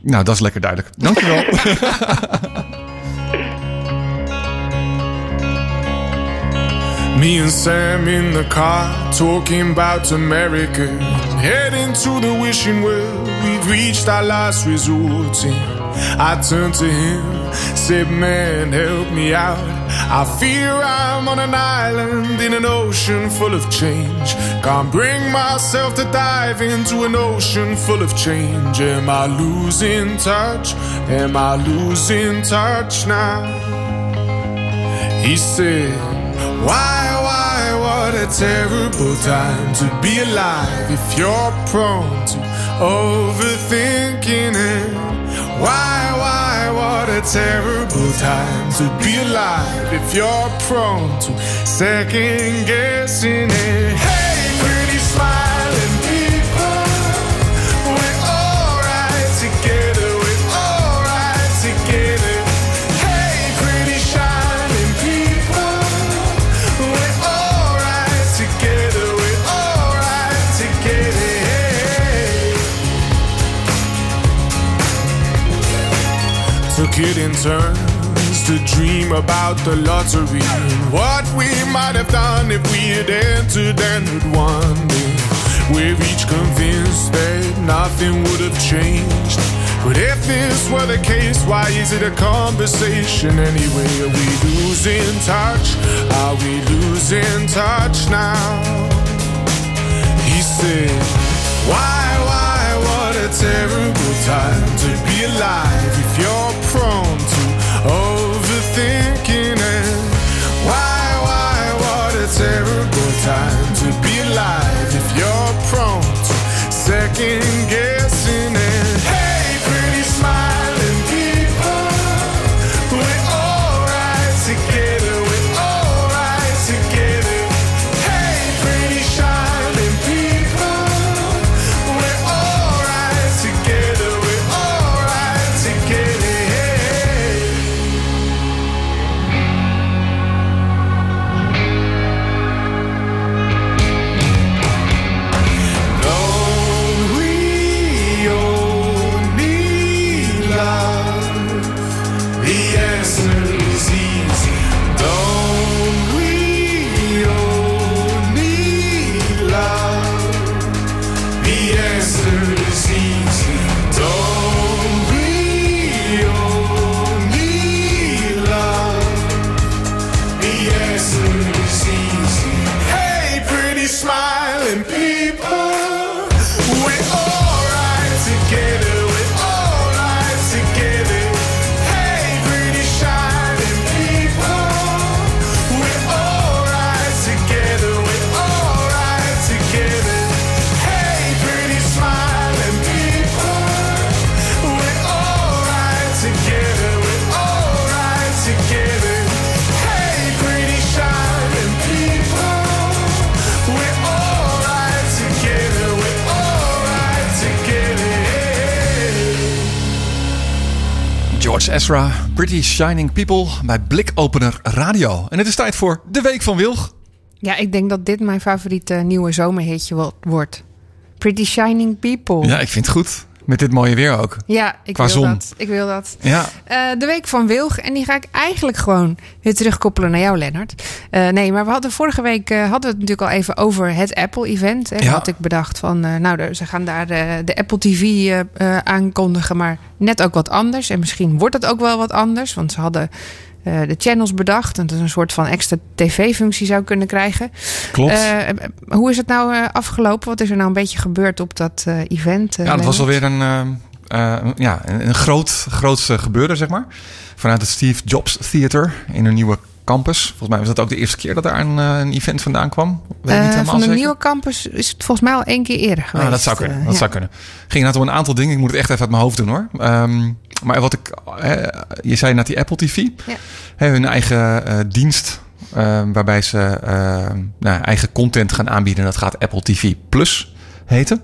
Nou, dat is lekker duidelijk. Dankjewel. Me and Sam in the car talking about America. Heading to the wishing well, we've reached our last resort. And I turned to him, said, Man, help me out. I fear I'm on an island in an ocean full of change. Can't bring myself to dive into an ocean full of change. Am I losing touch? Am I losing touch now? He said, Why, a terrible time to be alive if you're prone to overthinking it. Why, why, what a terrible time to be alive if you're prone to second guessing it. Hey, It in turns to dream about the lottery and what we might have done if we had entered and had won. We're each convinced that nothing would have changed. But if this were the case, why is it a conversation anyway? Are we losing touch? Are we losing touch now? He said, Why, why, what a terrible time to be alive if you're prone to overthinking it. Why, why, what a terrible time to be alive if you're Ezra, Pretty Shining People bij Blikopener Radio. En het is tijd voor de Week van Wilg. Ja, ik denk dat dit mijn favoriete nieuwe zomerhitje wo- wordt. Pretty Shining People. Ja, ik vind het goed. Met dit mooie weer ook. Ja, ik Qua wil zon. dat. Ik wil dat. Ja, Eh, de week van Wilg. En die ga ik eigenlijk gewoon weer terugkoppelen naar jou, Lennart. Eh, nee, maar we hadden vorige week eh, hadden we het natuurlijk al even over het Apple-event. En Ja. had ik bedacht van, nou, ze gaan daar de Apple TV aankondigen, maar net ook wat anders. En misschien wordt het ook wel wat anders, want ze hadden eh, de channels bedacht. En dat is een soort van extra tv-functie zou kunnen krijgen. klopt. Eh, eh, hoe is het nou afgelopen? Wat is er nou een beetje gebeurd op dat event? ja, dat was alweer een, ja, een, een groot, groot eh, gebeuren, zeg maar. Vanuit het Steve Jobs Theater in een nieuwe campus. Volgens mij was dat ook de eerste keer dat daar een, een event vandaan kwam. Weet niet helemaal van de zeker. nieuwe campus is het volgens mij al één keer eerder geweest. Ah, dat zou kunnen. Dat zou kunnen. Ging inderdaad om een aantal dingen. Ik moet het echt even uit mijn hoofd doen hoor. Ehm, maar wat ik. je zei net die Apple TV. Ja. Hè, hun eigen eh, dienst. ehm, waarbij ze eh, nou, eigen content gaan aanbieden. Dat gaat Apple TV Plus heten.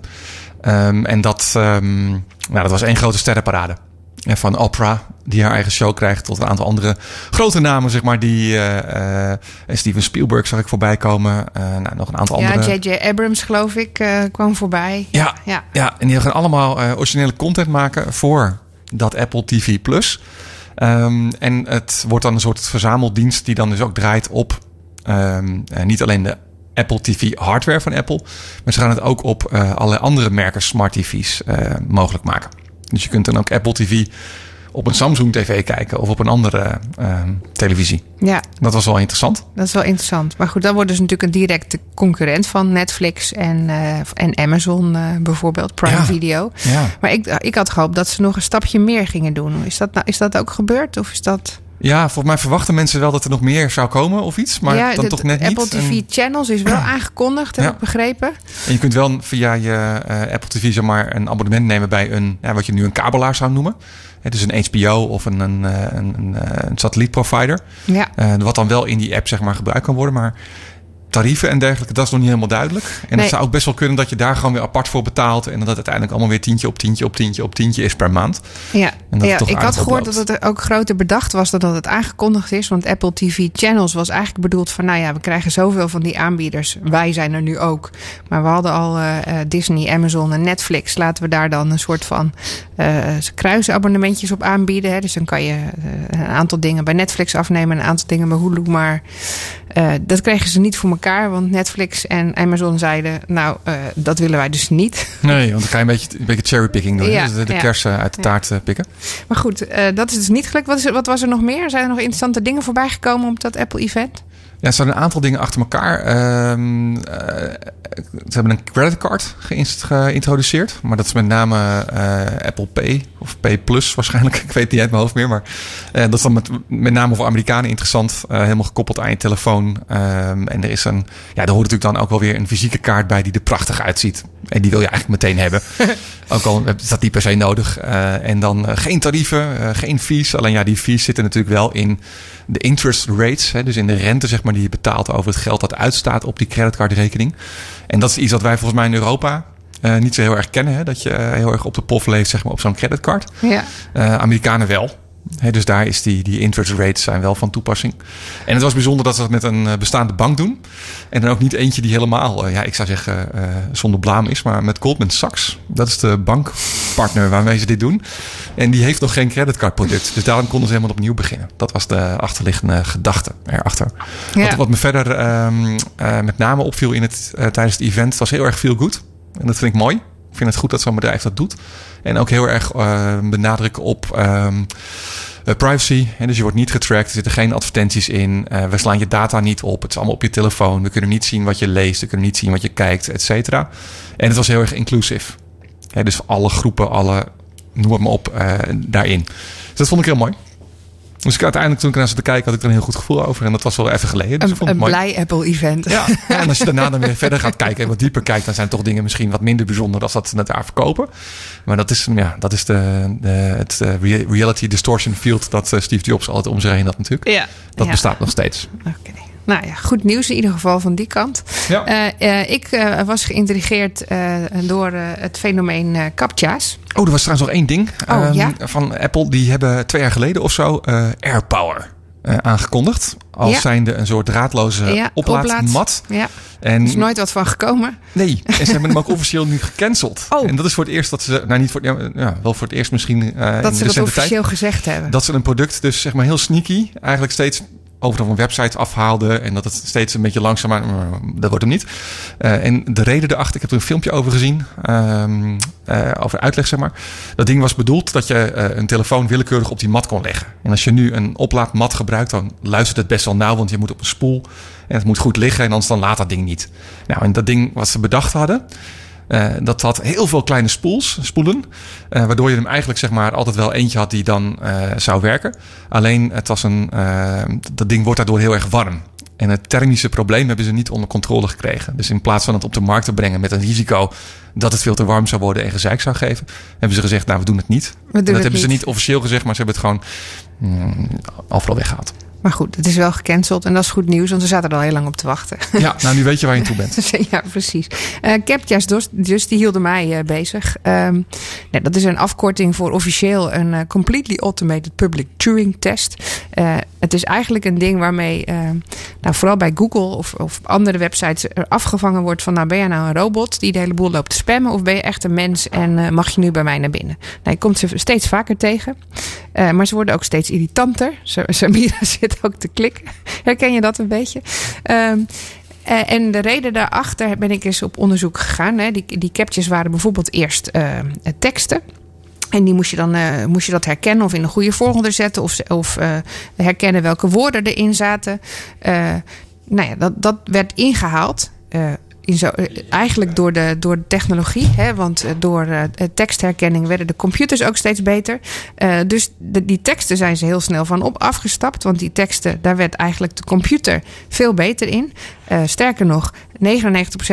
Ehm, en dat, ehm, nou, dat was één grote sterrenparade. En van Oprah, die haar eigen show krijgt, tot een aantal andere grote namen, zeg maar. Die eh, eh, Steven Spielberg zag ik voorbij komen. Nou, nog een aantal Ja, andere. J.J. Abrams, geloof ik, kwam voorbij. Ja, Ja. ja. en die gaan allemaal originele content maken voor dat Apple TV Plus. Ehm, en het wordt dan een soort verzameldienst die dan dus ook draait op ehm, eh, niet alleen de Apple TV hardware van Apple, maar ze gaan het ook op eh, allerlei andere merken smart TV's eh, mogelijk maken. Dus je kunt dan ook Apple TV op een Samsung TV kijken of op een andere ehm, televisie. ja, Dat was wel interessant. dat is wel interessant. Maar goed, dan worden ze natuurlijk een directe concurrent van Netflix en, eh, en Amazon eh, bijvoorbeeld, Prime Ja. Video. Ja. Maar ik, ik had gehoopt dat ze nog een stapje meer gingen doen. Is dat, nou, is dat ook gebeurd? Of is dat... Ja, volgens mij verwachten mensen wel dat er nog meer zou komen of iets, maar ja, dan toch net niet. Apple TV En- Channels is wel aangekondigd, heb Ja. ik begrepen. En je kunt wel via je eh, Apple TV zeg maar, een abonnement nemen bij een, ja, wat je nu een kabelaar zou noemen. Hè, dus een HBO of een, een, eh, een, een, eh, een satellietprovider. Ja. Wat dan wel in die app zeg maar, gebruikt kan worden. Maar tarieven en dergelijke, dat is nog niet helemaal duidelijk. En Nee. het zou ook best wel kunnen dat je daar gewoon weer apart voor betaalt. En dat het uiteindelijk allemaal weer tientje op tientje op tientje op tientje is per maand. Ja, En dat ja ik had gehoord dat het ook groter bedacht was dan dat het aangekondigd is. Want Apple TV Channels was eigenlijk bedoeld van... nou ja, we krijgen zoveel van die aanbieders. Wij zijn er nu ook. Maar we hadden al eh, eh, Disney, Amazon en Netflix. Laten we daar dan een soort van eh kruisabonnementjes op aanbieden. Hè. Dus dan kan je een aantal dingen bij Netflix afnemen... en een aantal dingen bij Hulu. Maar eh, dat kregen ze niet voor elkaar. Want Netflix en Amazon zeiden... nou, eh, dat willen wij dus niet. Nee, want dan ga je een beetje, een beetje cherrypicking doen. Ja, Dus de, de ja. kersen uit de taart eh, pikken. Maar goed, dat is dus niet gelukt. Wat, is, wat was er nog meer? Zijn er nog interessante dingen voorbij gekomen op dat Apple-event? Ja, er zijn een aantal dingen achter elkaar. Ehm, eh, ze hebben een creditcard geïntroduceerd. Maar dat is met name eh, Apple Pay of Pay Plus waarschijnlijk. Ik weet het niet uit mijn hoofd meer. Maar eh, dat is dan met, met name voor Amerikanen interessant. Helemaal gekoppeld aan je telefoon. Ehm, en er is een, ja, er hoort natuurlijk dan ook wel weer een fysieke kaart bij die er prachtig uitziet. En die wil je eigenlijk meteen hebben. ook al is dat niet per se nodig. En dan geen tarieven, geen fees. Alleen ja, die fees zitten natuurlijk wel in de interest rates. Hè, dus in de rente zeg maar, die je betaalt over het geld dat uitstaat op die creditcardrekening. En dat is iets wat wij volgens mij in Europa eh, niet zo heel erg kennen. Hè, dat je eh, heel erg op de pof leeft zeg maar, op zo'n creditcard. Ja. Eh, Amerikanen wel. Dus daar is die, die interest rates zijn wel van toepassing. En het was bijzonder dat ze dat met een eh, bestaande bank doen. En dan ook niet eentje die helemaal, eh, ja, ik zou zeggen, eh, zonder blaam is. Maar met Goldman Sachs. Dat is de bankpartner waarmee ze dit doen. En die heeft nog geen creditcardproduct. Dus daarom konden ze helemaal opnieuw beginnen. Dat was de achterliggende gedachte erachter. Ja. Wat, wat me verder ehm, eh, met name opviel in het, tijdens het event was heel erg veel goed. En dat vind ik mooi. Ik vind het goed dat zo'n bedrijf dat doet. En ook heel erg eh, benadrukken op ehm, eh, privacy. En dus je wordt niet getracked. Er zitten geen advertenties in. Eh, we slaan je data niet op. Het is allemaal op je telefoon. We kunnen niet zien wat je leest. We kunnen niet zien wat je kijkt, et cetera. En het was heel erg inclusief. Dus alle groepen, alle, noem het maar op, eh, daarin. Dus dat vond ik heel mooi. Dus ik uiteindelijk toen ik naar zat te kijken, had ik er een heel goed gevoel over. En dat was wel even geleden. Dus ik Een, vond het een blij Apple-event. Ja, ja, en als je daarna dan weer verder gaat kijken en wat dieper kijkt, dan zijn toch dingen misschien wat minder bijzonder als dat ze het daar verkopen. Maar dat is, ja, dat is de, de, het eh, rea- reality distortion field dat eh, Steve Jobs altijd om zich heen had natuurlijk. Ja. Dat Ja. bestaat nog steeds. Oké. Nou ja, goed nieuws in ieder geval van die kant. Ja. Eh, eh, ik eh, was geïntrigeerd door het fenomeen captcha's. Oh, er was trouwens nog één ding Oh, ehm, ja? van Apple. Die hebben twee jaar geleden of zo AirPower aangekondigd. Als Ja. zijnde een soort draadloze Ja, oplaadmat. Ja, En er is nooit wat van gekomen. Nee, en ze hebben hem ook officieel nu gecanceld. Oh. En dat is voor het eerst dat ze, nou niet voor, ja, ja, wel voor het eerst misschien in Dat ze dat officieel tijd, gezegd hebben. dat ze een product dus zeg maar heel sneaky eigenlijk steeds overal van websites afhaalden en dat het steeds een beetje langzamer, dat wordt hem niet. Eh, en de reden erachter, ik heb er een filmpje over gezien, ehm, eh, over uitleg zeg maar. Dat ding was bedoeld dat je eh, een telefoon willekeurig op die mat kon leggen. En als je nu een oplaadmat gebruikt, dan luistert het best wel nauw, want je moet op een spoel en het moet goed liggen en anders dan laat dat ding niet. Nou, en dat ding wat ze bedacht hadden, eh, dat had heel veel kleine spoels, spoelen. eh, waardoor je hem eigenlijk zeg maar altijd wel eentje had die dan eh, zou werken. Alleen het was een, dat ding wordt daardoor heel erg warm. En het thermische probleem hebben ze niet onder controle gekregen. Dus in plaats van het op de markt te brengen met een risico dat het veel te warm zou worden en gezeik zou geven, hebben ze gezegd, nou we doen het niet. Dat het hebben ze niet. niet officieel gezegd, maar ze hebben het gewoon mm, overal weggehaald. Maar goed, het is wel gecanceld en dat is goed nieuws, want we zaten er al heel lang op te wachten. Ja, nou nu weet je waar je toe bent. ja, precies. Eh CAPTCHA's dus, dus die hielden mij eh, bezig. Ehm, dat is een afkorting voor officieel een eh, Completely Automated Public Turing Test. Het is eigenlijk een ding waarmee, nou, vooral bij Google of, of andere websites, er afgevangen wordt van, nou ben je nou een robot die de hele boel loopt te spammen of ben je echt een mens en mag je nu bij mij naar binnen? Nou, je komt ze steeds vaker tegen, maar ze worden ook steeds irritanter. Sa- Samira zit ook te klikken. Herken je dat een beetje? Ehm, eh, en de reden daarachter ben ik eens op onderzoek gegaan. Hè. Die, die captures waren bijvoorbeeld eerst eh, teksten. En die moest je dan eh, moest je dat herkennen of in een goede volgorde zetten. Of, of herkennen welke woorden erin zaten. Nou ja, dat, dat werd ingehaald. In zo, eigenlijk door de, door de technologie. Hè, want eh, door eh, tekstherkenning werden de computers ook steeds beter. Eh, dus de, die teksten zijn ze heel snel van op afgestapt. Want die teksten, daar werd eigenlijk de computer veel beter in. Sterker nog, 99%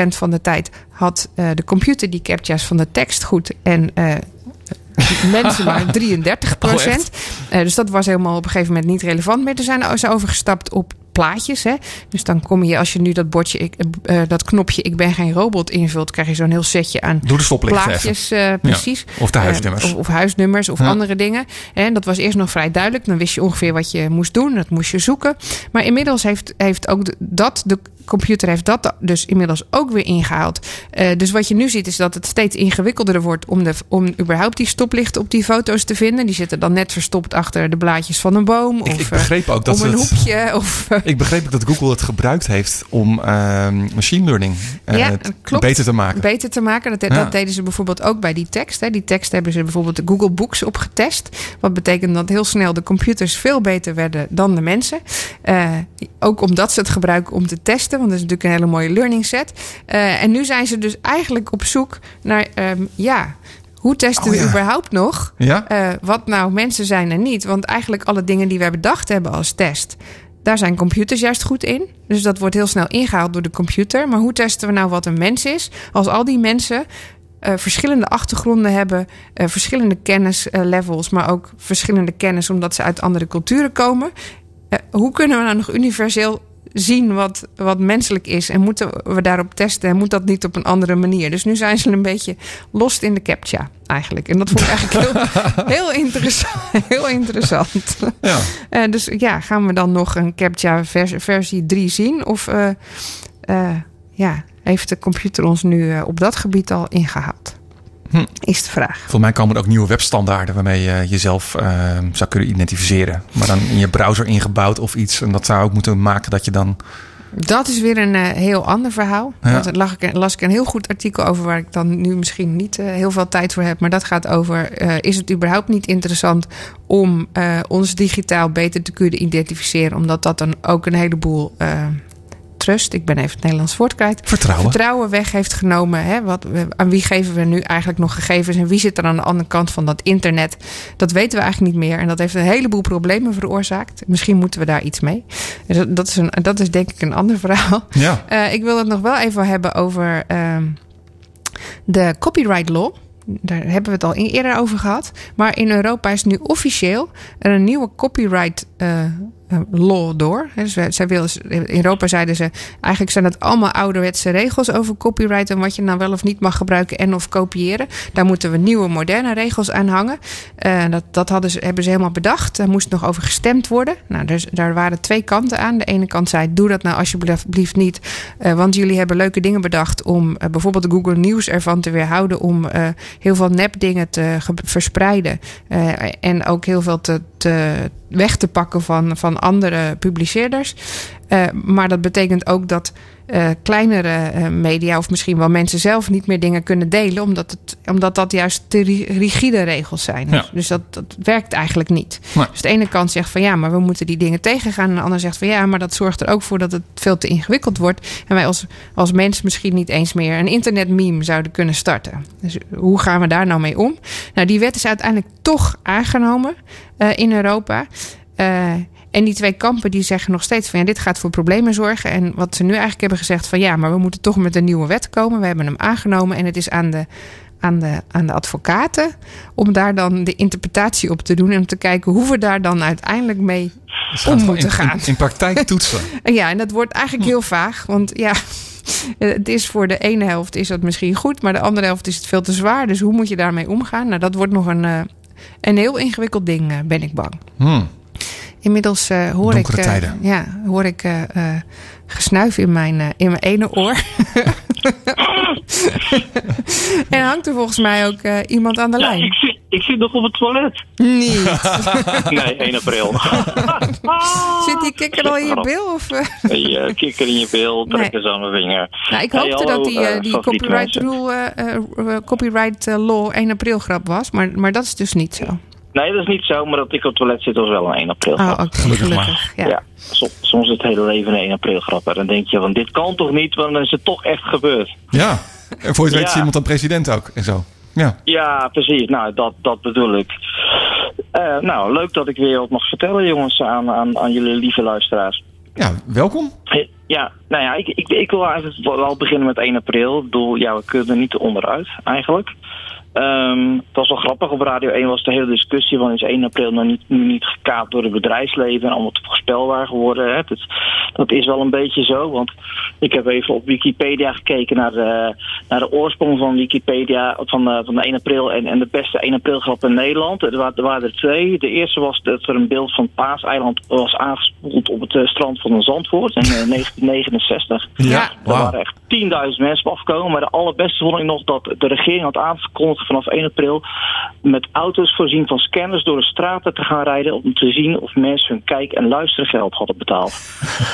van de tijd had de computer die captcha's van de tekst goed. En mensen maar 33 Oh, echt? dus dat was helemaal op een gegeven moment niet relevant meer. Er zijn ze overgestapt op plaatjes. Hè? Dus dan kom je, als je nu dat bordje, ik, eh, dat knopje ik ben geen robot invult, krijg je zo'n heel setje aan Doe de plaatjes. eh, precies. Of de Eh, huisnummers. of, of huisnummers of Ja. andere dingen. En dat was eerst nog vrij duidelijk. Dan wist je ongeveer wat je moest doen. Dat moest je zoeken. Maar inmiddels heeft, heeft ook de- dat, de computer heeft dat dus inmiddels ook weer ingehaald. Eh, dus wat je nu ziet is dat het steeds ingewikkelder wordt om, de, om überhaupt die stoplichten op die foto's te vinden. Die zitten dan net verstopt achter de blaadjes van een boom. Ik, of ik begreep ook dat om een het, hoekje. Of, eh, Ik begreep dat Google het gebruikt heeft om ehm, machine learning eh, Ja, het klopt. beter te maken. beter te maken. Dat, Ja. dat deden ze bijvoorbeeld ook bij die tekst. Hè. Die tekst hebben ze bijvoorbeeld de Google Books op getest. Wat betekent dat heel snel de computers veel beter werden dan de mensen. Eh, ook omdat ze het gebruiken om te testen. Want dat is natuurlijk een hele mooie learning set. Eh, en nu zijn ze dus eigenlijk op zoek naar... ehm, ja, hoe testen Oh, we ja. überhaupt nog Ja? wat nou mensen zijn en niet? Want eigenlijk alle dingen die wij bedacht hebben als test... Daar zijn computers juist goed in. Dus dat wordt heel snel ingehaald door de computer. Maar hoe testen we nou wat een mens is? Als al die mensen eh, verschillende achtergronden hebben, eh, verschillende kennislevels, maar ook verschillende kennis omdat ze uit andere culturen komen. Eh, hoe kunnen we nou nog universeel zien wat, wat menselijk is? En moeten we daarop testen? En moet dat niet op een andere manier? Dus nu zijn ze een beetje lost in de captcha eigenlijk. En dat vond ik eigenlijk heel, heel interessant. Heel interessant. Ja. Eh, dus ja, gaan we dan nog een CAPTCHA vers- versie 3 zien? Of eh, eh, ja, heeft de computer ons nu op dat gebied al ingehaald? Hm. Is de vraag. Volgens mij komen er ook nieuwe webstandaarden waarmee je jezelf ehm, zou kunnen identificeren. Maar dan in je browser ingebouwd of iets. En dat zou ook moeten maken dat je dan. Dat is weer een eh, heel ander verhaal. Ja. Want daar lag ik, las ik een heel goed artikel over... waar ik dan nu misschien niet eh, heel veel tijd voor heb. Maar dat gaat over... eh, is het überhaupt niet interessant om eh, ons digitaal beter te kunnen identificeren? Omdat dat dan ook een heleboel... Trust, ik ben even het Nederlands woord kwijt. Vertrouwen. Vertrouwen weg heeft genomen. Hè? Wat, aan wie geven we nu eigenlijk nog gegevens? En wie zit er aan de andere kant van dat internet? Dat weten we eigenlijk niet meer. En dat heeft een heleboel problemen veroorzaakt. Misschien moeten we daar iets mee. Dus dat- is een, dat is denk ik een ander verhaal. Ja. Eh, ik wil het nog wel even hebben over ehm, de copyright law. Daar hebben we het al eerder over gehad. Maar in Europa is nu officieel er een nieuwe copyright eh, law door. Dus zij in Europa zeiden ze, eigenlijk zijn het allemaal ouderwetse regels over copyright en wat je nou wel of niet mag gebruiken en of kopiëren. Daar moeten we nieuwe, moderne regels aan hangen. Eh, dat dat hadden ze, hebben ze helemaal bedacht. Daar moest nog over gestemd worden. Nou, dus, daar waren twee kanten aan. De ene kant zei, doe dat nou alsjeblieft niet, eh, want jullie hebben leuke dingen bedacht om eh, bijvoorbeeld Google News ervan te weerhouden om heel veel nepdingen te verspreiden. En ook heel veel te weg te pakken van, van andere publiceerders. Eh, maar dat betekent ook dat eh, kleinere eh, media of misschien wel mensen zelf niet meer dingen kunnen delen, omdat, het, omdat dat juist te ri- rigide regels zijn. Ja. Dus dat, dat werkt eigenlijk niet. Nee. Dus de ene kant zegt van ja, maar we moeten die dingen tegengaan. En de ander zegt van ja, maar dat zorgt er ook voor dat het veel te ingewikkeld wordt. En wij als, als mens misschien niet eens meer een internetmeme zouden kunnen starten. Dus hoe gaan we daar nou mee om? Nou, die wet is uiteindelijk toch aangenomen in Europa. Eh, en die twee kampen die zeggen nog steeds van ja, dit gaat voor problemen zorgen. En wat ze nu eigenlijk hebben gezegd van ja, maar we moeten toch met een nieuwe wet komen. We hebben hem aangenomen en het is aan de, aan de, aan de advocaten om daar dan de interpretatie op te doen. En om te kijken hoe we daar dan uiteindelijk mee Dus om moeten in, gaan. In, in praktijk toetsen. En Ja, en dat wordt eigenlijk heel vaag. Want ja, het is voor de ene helft is dat misschien goed, maar de andere helft is het veel te zwaar. Dus hoe moet je daarmee omgaan? Nou, dat wordt nog een, eh, een heel ingewikkeld ding, eh, ben ik bang. Hmm. Inmiddels eh, hoor ik, eh, ja, hoor ik eh, gesnuif in mijn, in mijn ene oor. en hangt er volgens mij ook eh, iemand aan de Ja, lijn. ik, zit, ik zit nog op het toilet. Niet. Nee, 1 april. Zit die kikker al in je bil? Of? Hey, eh, kikker in je bil, trek Nee. eens aan mijn vinger. Nou, ik Hey, hoopte hallo, dat die, die copyright, rule, eh, eh, eh, copyright law 1 april grap was. Maar, maar dat is dus niet zo. Nee, dat is niet zo, maar dat ik op het toilet zit was wel een 1 april Oh, grap. oké, gelukkig. Ja. Ja, som- soms is het hele leven een 1 april grap. En dan denk je van dit kan toch niet, want dan is het toch echt gebeurd. Ja. En voor je het weet Ja. is iemand dan president ook en zo. Ja. Ja, precies. Nou, dat, dat bedoel ik. Eh, nou, leuk dat ik weer wat mag vertellen, jongens, aan, aan, aan jullie lieve luisteraars. Ja, welkom. Ja, nou ja, ik, ik, ik wil eigenlijk wel- wel beginnen met 1 april. Ik bedoel, ja, we kunnen er niet onderuit, eigenlijk. Ehm, het was wel grappig, op Radio 1 was de hele discussie van is 1 april nog niet, nu niet gekaapt door het bedrijfsleven en allemaal te voorspelbaar geworden. Hè? Dat, dat is wel een beetje zo, want ik heb even op Wikipedia gekeken naar de, naar de oorsprong van Wikipedia van, de- van de 1 april en, en de beste 1 april grap in Nederland. Er waren, er waren er twee. De eerste was dat er een beeld van Paaseiland was aangespoeld op het eh, strand van Zandvoort in eh, 1969. Ja. Er Wauw. waren echt 10.000 mensen afgekomen. Maar de allerbeste vond ik nog dat de regering had aangekondigd vanaf 1 april met auto's voorzien van scanners door de straten te gaan rijden om te zien of mensen hun kijk- en luistergeld hadden betaald.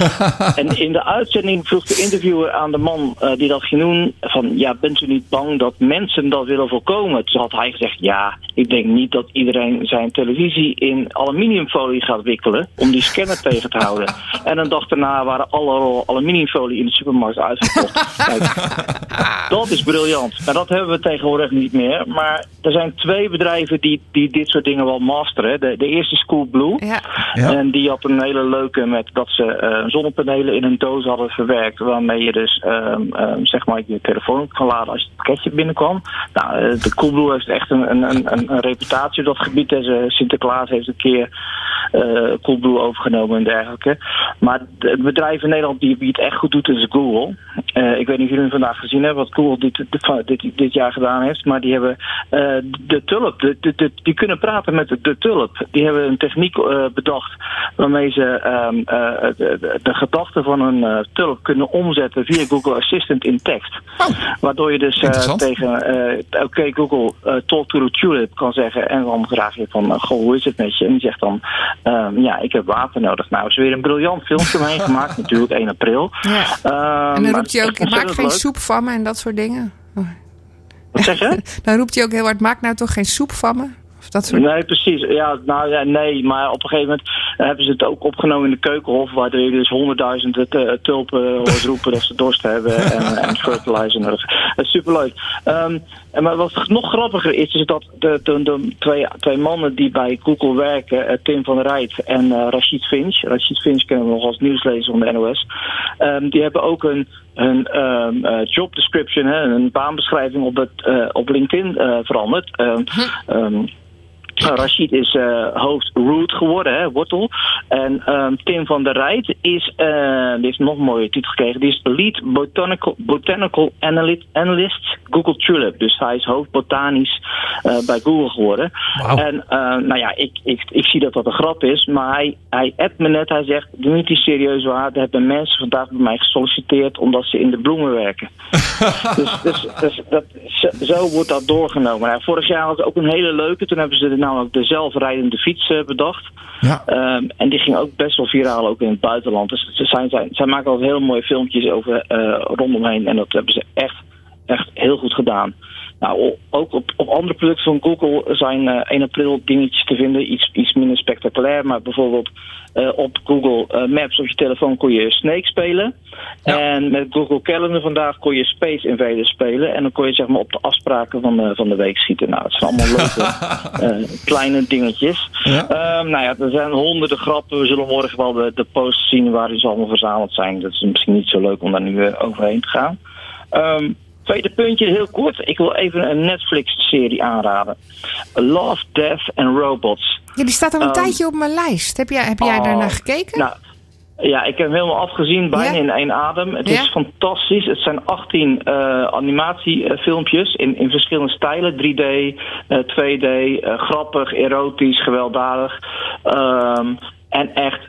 en in de uitzending vroeg de interviewer aan de man eh, die dat ging doen van ja, bent u niet bang dat mensen dat willen voorkomen? Toen had hij gezegd ja, ik denk niet dat iedereen zijn televisie in aluminiumfolie gaat wikkelen om die scanner tegen te houden. En een dag daarna waren alle rollen aluminiumfolie in de supermarkt uitverkocht. Kijk, dat is briljant. Maar dat hebben we tegenwoordig niet meer. Maar er zijn twee bedrijven die, die dit soort dingen wel masteren. De, de eerste. Ja. Ja. En die had een hele leuke met dat ze eh, zonnepanelen in een doos hadden verwerkt. Waarmee je dus ehm, ehm, zeg maar je telefoon op kan laden als het pakketje binnenkwam. Nou, eh, de Coolblue heeft echt een, een, een, een- reputatie op dat gebied. En ze- Sinterklaas heeft een keer eh Coolblue overgenomen en dergelijke. Maar de- het bedrijf in Nederland die, die het echt goed doet is Google. Eh, ik weet niet of jullie vandaag gezien hebben wat Google dit, dit, dit, dit jaar gedaan heeft. Maar die hebben eh, de tulp. De, de, de- die kunnen praten met de, tulp. Die hebben een techniek eh, bedacht waarmee ze ehm, eh, de, gedachten van een eh, tulp kunnen omzetten via Google Assistant in tekst. Waardoor je dus tegen oké Google talk to the tulip kan zeggen. En dan vraag je van goh hoe is het met je? En die zegt dan ehm, ja ik heb water nodig. Nou is er weer een briljant filmpje omheen gemaakt natuurlijk 1 april. Ja. Ehm, En dan roept hij ook, maak geen leuk. soep van me en dat soort dingen. Wat zeg je? Dan roept hij ook heel hard, maak nou toch geen soep van me? Of dat soort Nee, precies. Ja, nou ja, nee, maar op een gegeven moment hebben ze het ook opgenomen in de keukenhof, waardoor je dus honderdduizenden te- tulpen hoort roepen dat ze dorst hebben en, en fertilizer nodig. Dat is superleuk. Ehm, en maar wat nog grappiger is, is dat de, de, de twee, twee mannen die bij Google werken, eh, Tim van der Rijt en eh, Rashid Finch. Rashid Finch kennen we nog als nieuwslezer van de NOS. Ehm, die hebben ook een, een ehm, eh, job description, hè, een baanbeschrijving op, het, eh, op LinkedIn eh, veranderd. Ehm, ehm, Nou, Rashid is eh, hoofd root geworden, hè, wortel. En ehm, Tim van der Rijt is, eh, die heeft nog een mooie titel gekregen. Die is Lead Botanical, Botanical Analyst, Analyst Google Tulip. Dus hij is hoofd botanisch eh, bij Google geworden. En nou ja, ik, ik, ik zie dat dat een grap is. Maar hij, hij appt me net, hij zegt, doe niet die serieus waar. Er hebben mensen vandaag bij mij gesolliciteerd omdat ze in de bloemen werken. dus dus, dus dat, zo, zo wordt dat doorgenomen. Nou, vorig jaar was het ook een hele leuke. Toen hebben ze namelijk de zelfrijdende fiets eh, bedacht. Ja. Ehm, en die ging ook best wel viraal, ook in het buitenland. Dus ze zijn, zij maken altijd heel mooie filmpjes over eh, rondomheen. En dat hebben ze echt, echt heel goed gedaan. Nou, ook op, op andere producten van Google zijn eh 1 april dingetjes te vinden. Iets, iets minder spectaculair. Maar bijvoorbeeld eh, op Google eh, Maps op je telefoon kon je Snake spelen. En met Google Calendar vandaag kon je Space Invaders spelen. En dan kon je zeg maar op de afspraken van de, van de week schieten. Nou, het zijn allemaal leuke eh, kleine dingetjes. Ehm, nou ja, er zijn honderden grappen. We zullen morgen wel de, de posts zien waarin ze allemaal verzameld zijn. Dat is misschien niet zo leuk om daar nu eh, overheen te gaan. Ehm, tweede puntje, heel kort. Ik wil even een Netflix-serie aanraden. Love, Death and Robots. Ja, die staat al een Ehm, tijdje op mijn lijst. Heb jij, heb jij Oh, daarnaar gekeken? Nou, ja, ik heb hem helemaal afgezien, bijna Ja? in één adem. Het Ja? is fantastisch. Het zijn 18 eh, animatiefilmpjes in, in verschillende stijlen. 3D, eh, 2D, eh, grappig, erotisch, gewelddadig. Ehm, en echt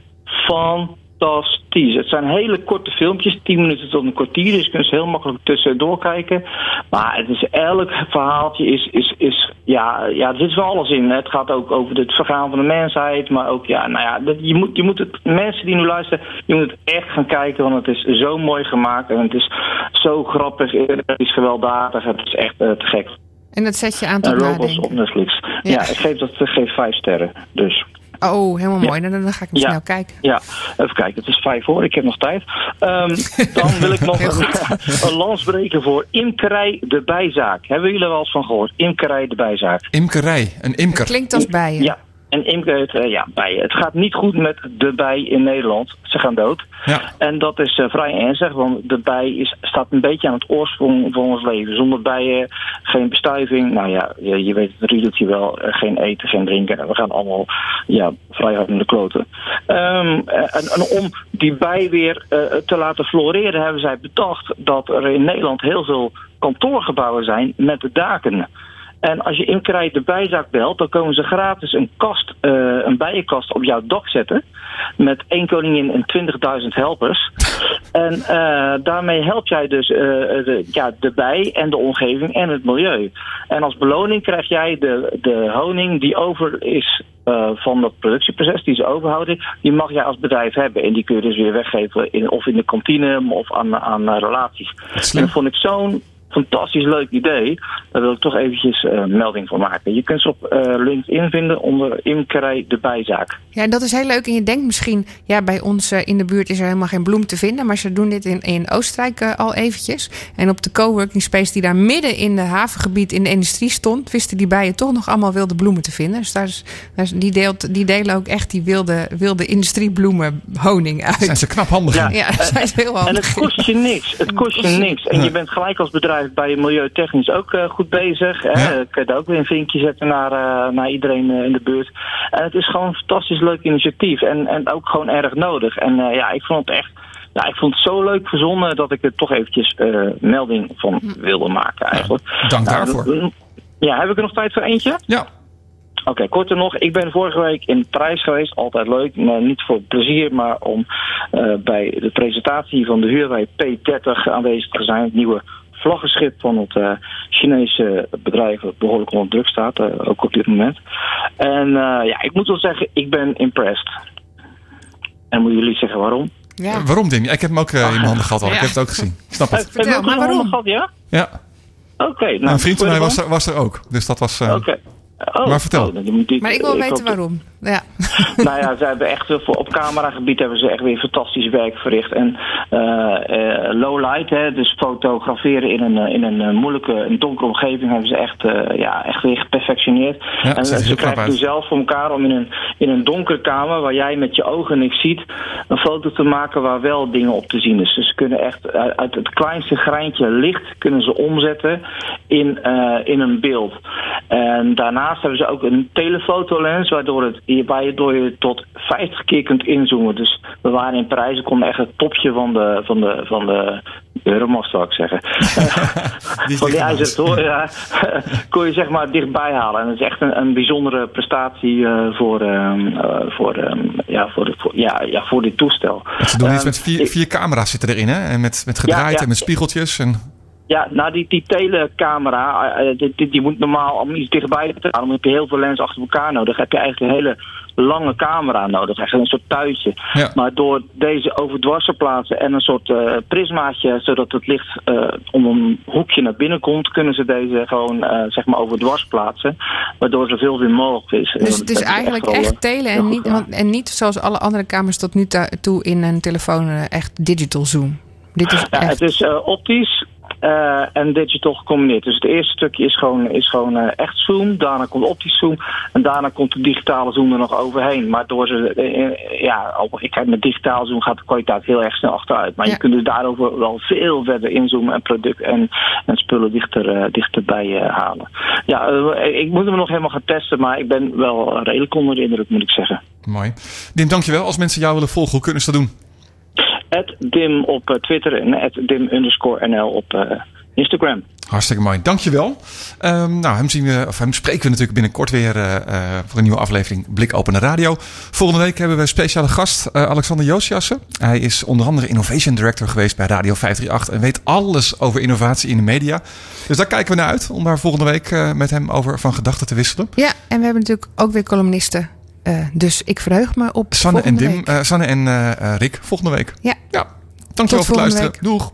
fantastisch. Het zijn hele korte filmpjes, 10 minuten tot een kwartier. Dus je kunt ze heel makkelijk tussendoor kijken. Maar het is, elk verhaaltje is, is, is ja, ja, er zit van alles in. Het gaat ook over het vergaan van de mensheid. Maar ook, ja, nou ja, je moet, je moet het, mensen die nu luisteren, je moet het echt gaan kijken. Want het is zo mooi gemaakt. En het is zo grappig, het is gewelddadig. Het is echt eh, te gek. En dat zet je aan tot Robots nadenken. op Netflix. Ja, ik geef dat geef vijf sterren. Dus. Oh, helemaal Ja. mooi. Dan, dan ga ik hem Ja. snel kijken. Ja, even kijken. Het is vijf hoor. Ik heb nog tijd. Ehm, dan wil ik nog een, een lans breken voor Imkerij de Bijzaak. Hebben jullie er wel eens van gehoord? Imkerij de Bijzaak. Imkerij, een imker. Klinkt als bijen. Ja, en imker, het, eh, ja, bijen. Het gaat niet goed met de bij in Nederland. Ze gaan dood. Ja. En dat is eh, vrij ernstig, want de bij is, staat een beetje aan het oorsprong van ons leven. Zonder bijen geen bestuiving. Nou ja, je, je weet het riedeltje wel. eh, geen eten, geen drinken. We gaan allemaal ja, vrij hard in de kloten. Ehm, eh, en, en om die bij weer te laten floreren hebben zij bedacht dat er in Nederland heel veel kantoorgebouwen zijn met daken. En als je imkerij de bijzaak belt, dan komen ze gratis een kast, eh, een bijenkast op jouw dak zetten. Met één koningin en 20.000 helpers. En eh, daarmee help jij dus eh, de, ja, de bij en de omgeving en het milieu. En als beloning krijg jij de, de honing die over is van dat productieproces, die ze overhouden, die mag jij als bedrijf hebben. En die kun je dus weer weggeven in, of in de kantine of aan, aan relaties. En dat vond ik zo'n fantastisch leuk idee. Daar wil ik toch eventjes eh, melding van maken. Je kunt ze op eh, LinkedIn vinden onder Imkerij de Bijzaak. Ja, en dat is heel leuk. En je denkt misschien, ja, bij ons eh, in de buurt is er helemaal geen bloem te vinden. Maar ze doen dit in, in Oostenrijk al eventjes. En op de coworking space die daar midden in het havengebied in de industrie stond, wisten die bijen toch nog allemaal wilde bloemen te vinden. Dus daar is, daar is, die, deelt, die delen ook echt die wilde, wilde industriebloemen honing uit. Zijn ze knap handig. Ja, daar zijn ze heel handig En het kost je niks. Het kost je niks. En je bent gelijk als bedrijf bij milieutechnisch ook eh, goed bezig. Hè? Ja. Kun je daar ook weer een vinkje zetten naar, eh, naar iedereen eh, in de buurt. En het is gewoon een fantastisch leuk initiatief. En, en ook gewoon erg nodig. En eh, ja, ik vond het echt... Ja, ik vond het zo leuk verzonnen dat ik er toch eventjes eh, melding van wilde maken eigenlijk. Dank Nou, daarvoor. Ja, heb ik er nog tijd voor eentje? Ja. Oké, korter nog. Ik ben vorige week in Parijs geweest. Altijd leuk. Maar niet voor plezier, maar om eh, bij de presentatie van de Huawei P30 aanwezig te zijn. Het nieuwe vlaggenschip van het eh, Chinese bedrijf dat behoorlijk onder druk staat. eh, ook op dit moment. En eh, ja, ik moet wel zeggen, ik ben impressed. En moeten jullie zeggen waarom? Ja. Waarom, Ding? Ik heb hem ook in mijn handen gehad al. Ik heb het ook gezien. Ik snap het. Maar een waarom? handen gehad, ja? Ja. Oké. nou, een vriend van mij was er, was er ook. Dus dat was... eh, Oké. Oh, Maar vertel. oh, ik- Maar ik wil ik weten waarom. Ja. nou ja, ze hebben echt voor, op cameragebied hebben ze echt weer fantastisch werk verricht. En eh, low light, hè, dus fotograferen in een, eh, in een eh, moeilijke, een donkere omgeving, hebben ze echt, eh, ja, echt weer geperfectioneerd. Ja, en ze krijgen nu zelf voor elkaar om in een, in een donkere kamer, waar jij met je ogen niks ziet, een foto te maken waar wel dingen op te zien is. Dus ze kunnen echt uit, uit het kleinste greintje licht kunnen ze omzetten in, eh, in een beeld. En daarnaast hebben ze ook een telefotolens, waardoor, het, waardoor je tot 50 keer kunt inzoomen. Dus we waren in Parijs, ik kon echt het topje van de, van de, van de Euromast, zou ik zeggen. van die ijzeren ja, kon je zeg maar dichtbij halen. En dat is echt een, een bijzondere prestatie eh, voor, ehm, eh, voor, ehm, ja, voor, voor, ja, ja, voor dit toestel. Ze doen iets Ehm, met vier, vier camera's zitten erin, hè? En met, met gedraaid Ja, ja. en met spiegeltjes. En... Ja, nou die, die telecamera, eh, eh, die, die, die moet normaal om iets dichtbij te halen. Dan heb je heel veel lens achter elkaar nodig. Dan heb je eigenlijk een hele lange camera nodig. Echt een soort tuitje. Ja. Maar door deze overdwars te plaatsen en een soort eh, prismaatje, zodat het licht eh, om een hoekje naar binnen komt, kunnen ze deze gewoon eh, zeg maar overdwars plaatsen. Waardoor er veel meer mogelijk is. Dus het is eigenlijk echt eh, telen en niet, want, en niet zoals alle andere kamers tot nu toe in een telefoon echt digital zoom. Dit is Ja, echt. het is optisch eh, en digital gecombineerd. Dus het eerste stukje is gewoon, is gewoon eh, echt zoom. Daarna komt optisch zoom. En daarna komt de digitale zoom er nog overheen. Maar door ze, eh, ja, ik kijk met digitaal zoom gaat de kwaliteit heel erg snel achteruit. Maar Ja. je kunt dus daarover wel veel verder inzoomen en product en, en spullen dichter, eh, dichterbij eh, halen. Ja, ik moet hem nog helemaal gaan testen, maar ik ben wel redelijk onder de indruk, moet ik zeggen. Mooi. Dim, dankjewel. Als mensen jou willen volgen, hoe kunnen ze dat doen? At Dim op eh, Twitter en at Dim underscore NL op eh, Instagram. Hartstikke mooi. Dankjewel. Ehm nou, hem, zien we, of hem spreken we natuurlijk binnenkort weer eh, eh, voor een nieuwe aflevering Blik Opene Radio. Volgende week hebben we een speciale gast, Alexander Joosjassen. Hij is onder andere Innovation Director geweest bij Radio 538 en weet alles over innovatie in de media. Dus daar kijken we naar uit om daar volgende week eh, met hem over van gedachten te wisselen. Ja, en we hebben natuurlijk ook weer columnisten. Eh, dus ik verheug me op Sanne en, Dim, week. eh, Sanne en eh, Rick volgende week. Ja. ja. Dankjewel voor het luisteren. Doeg.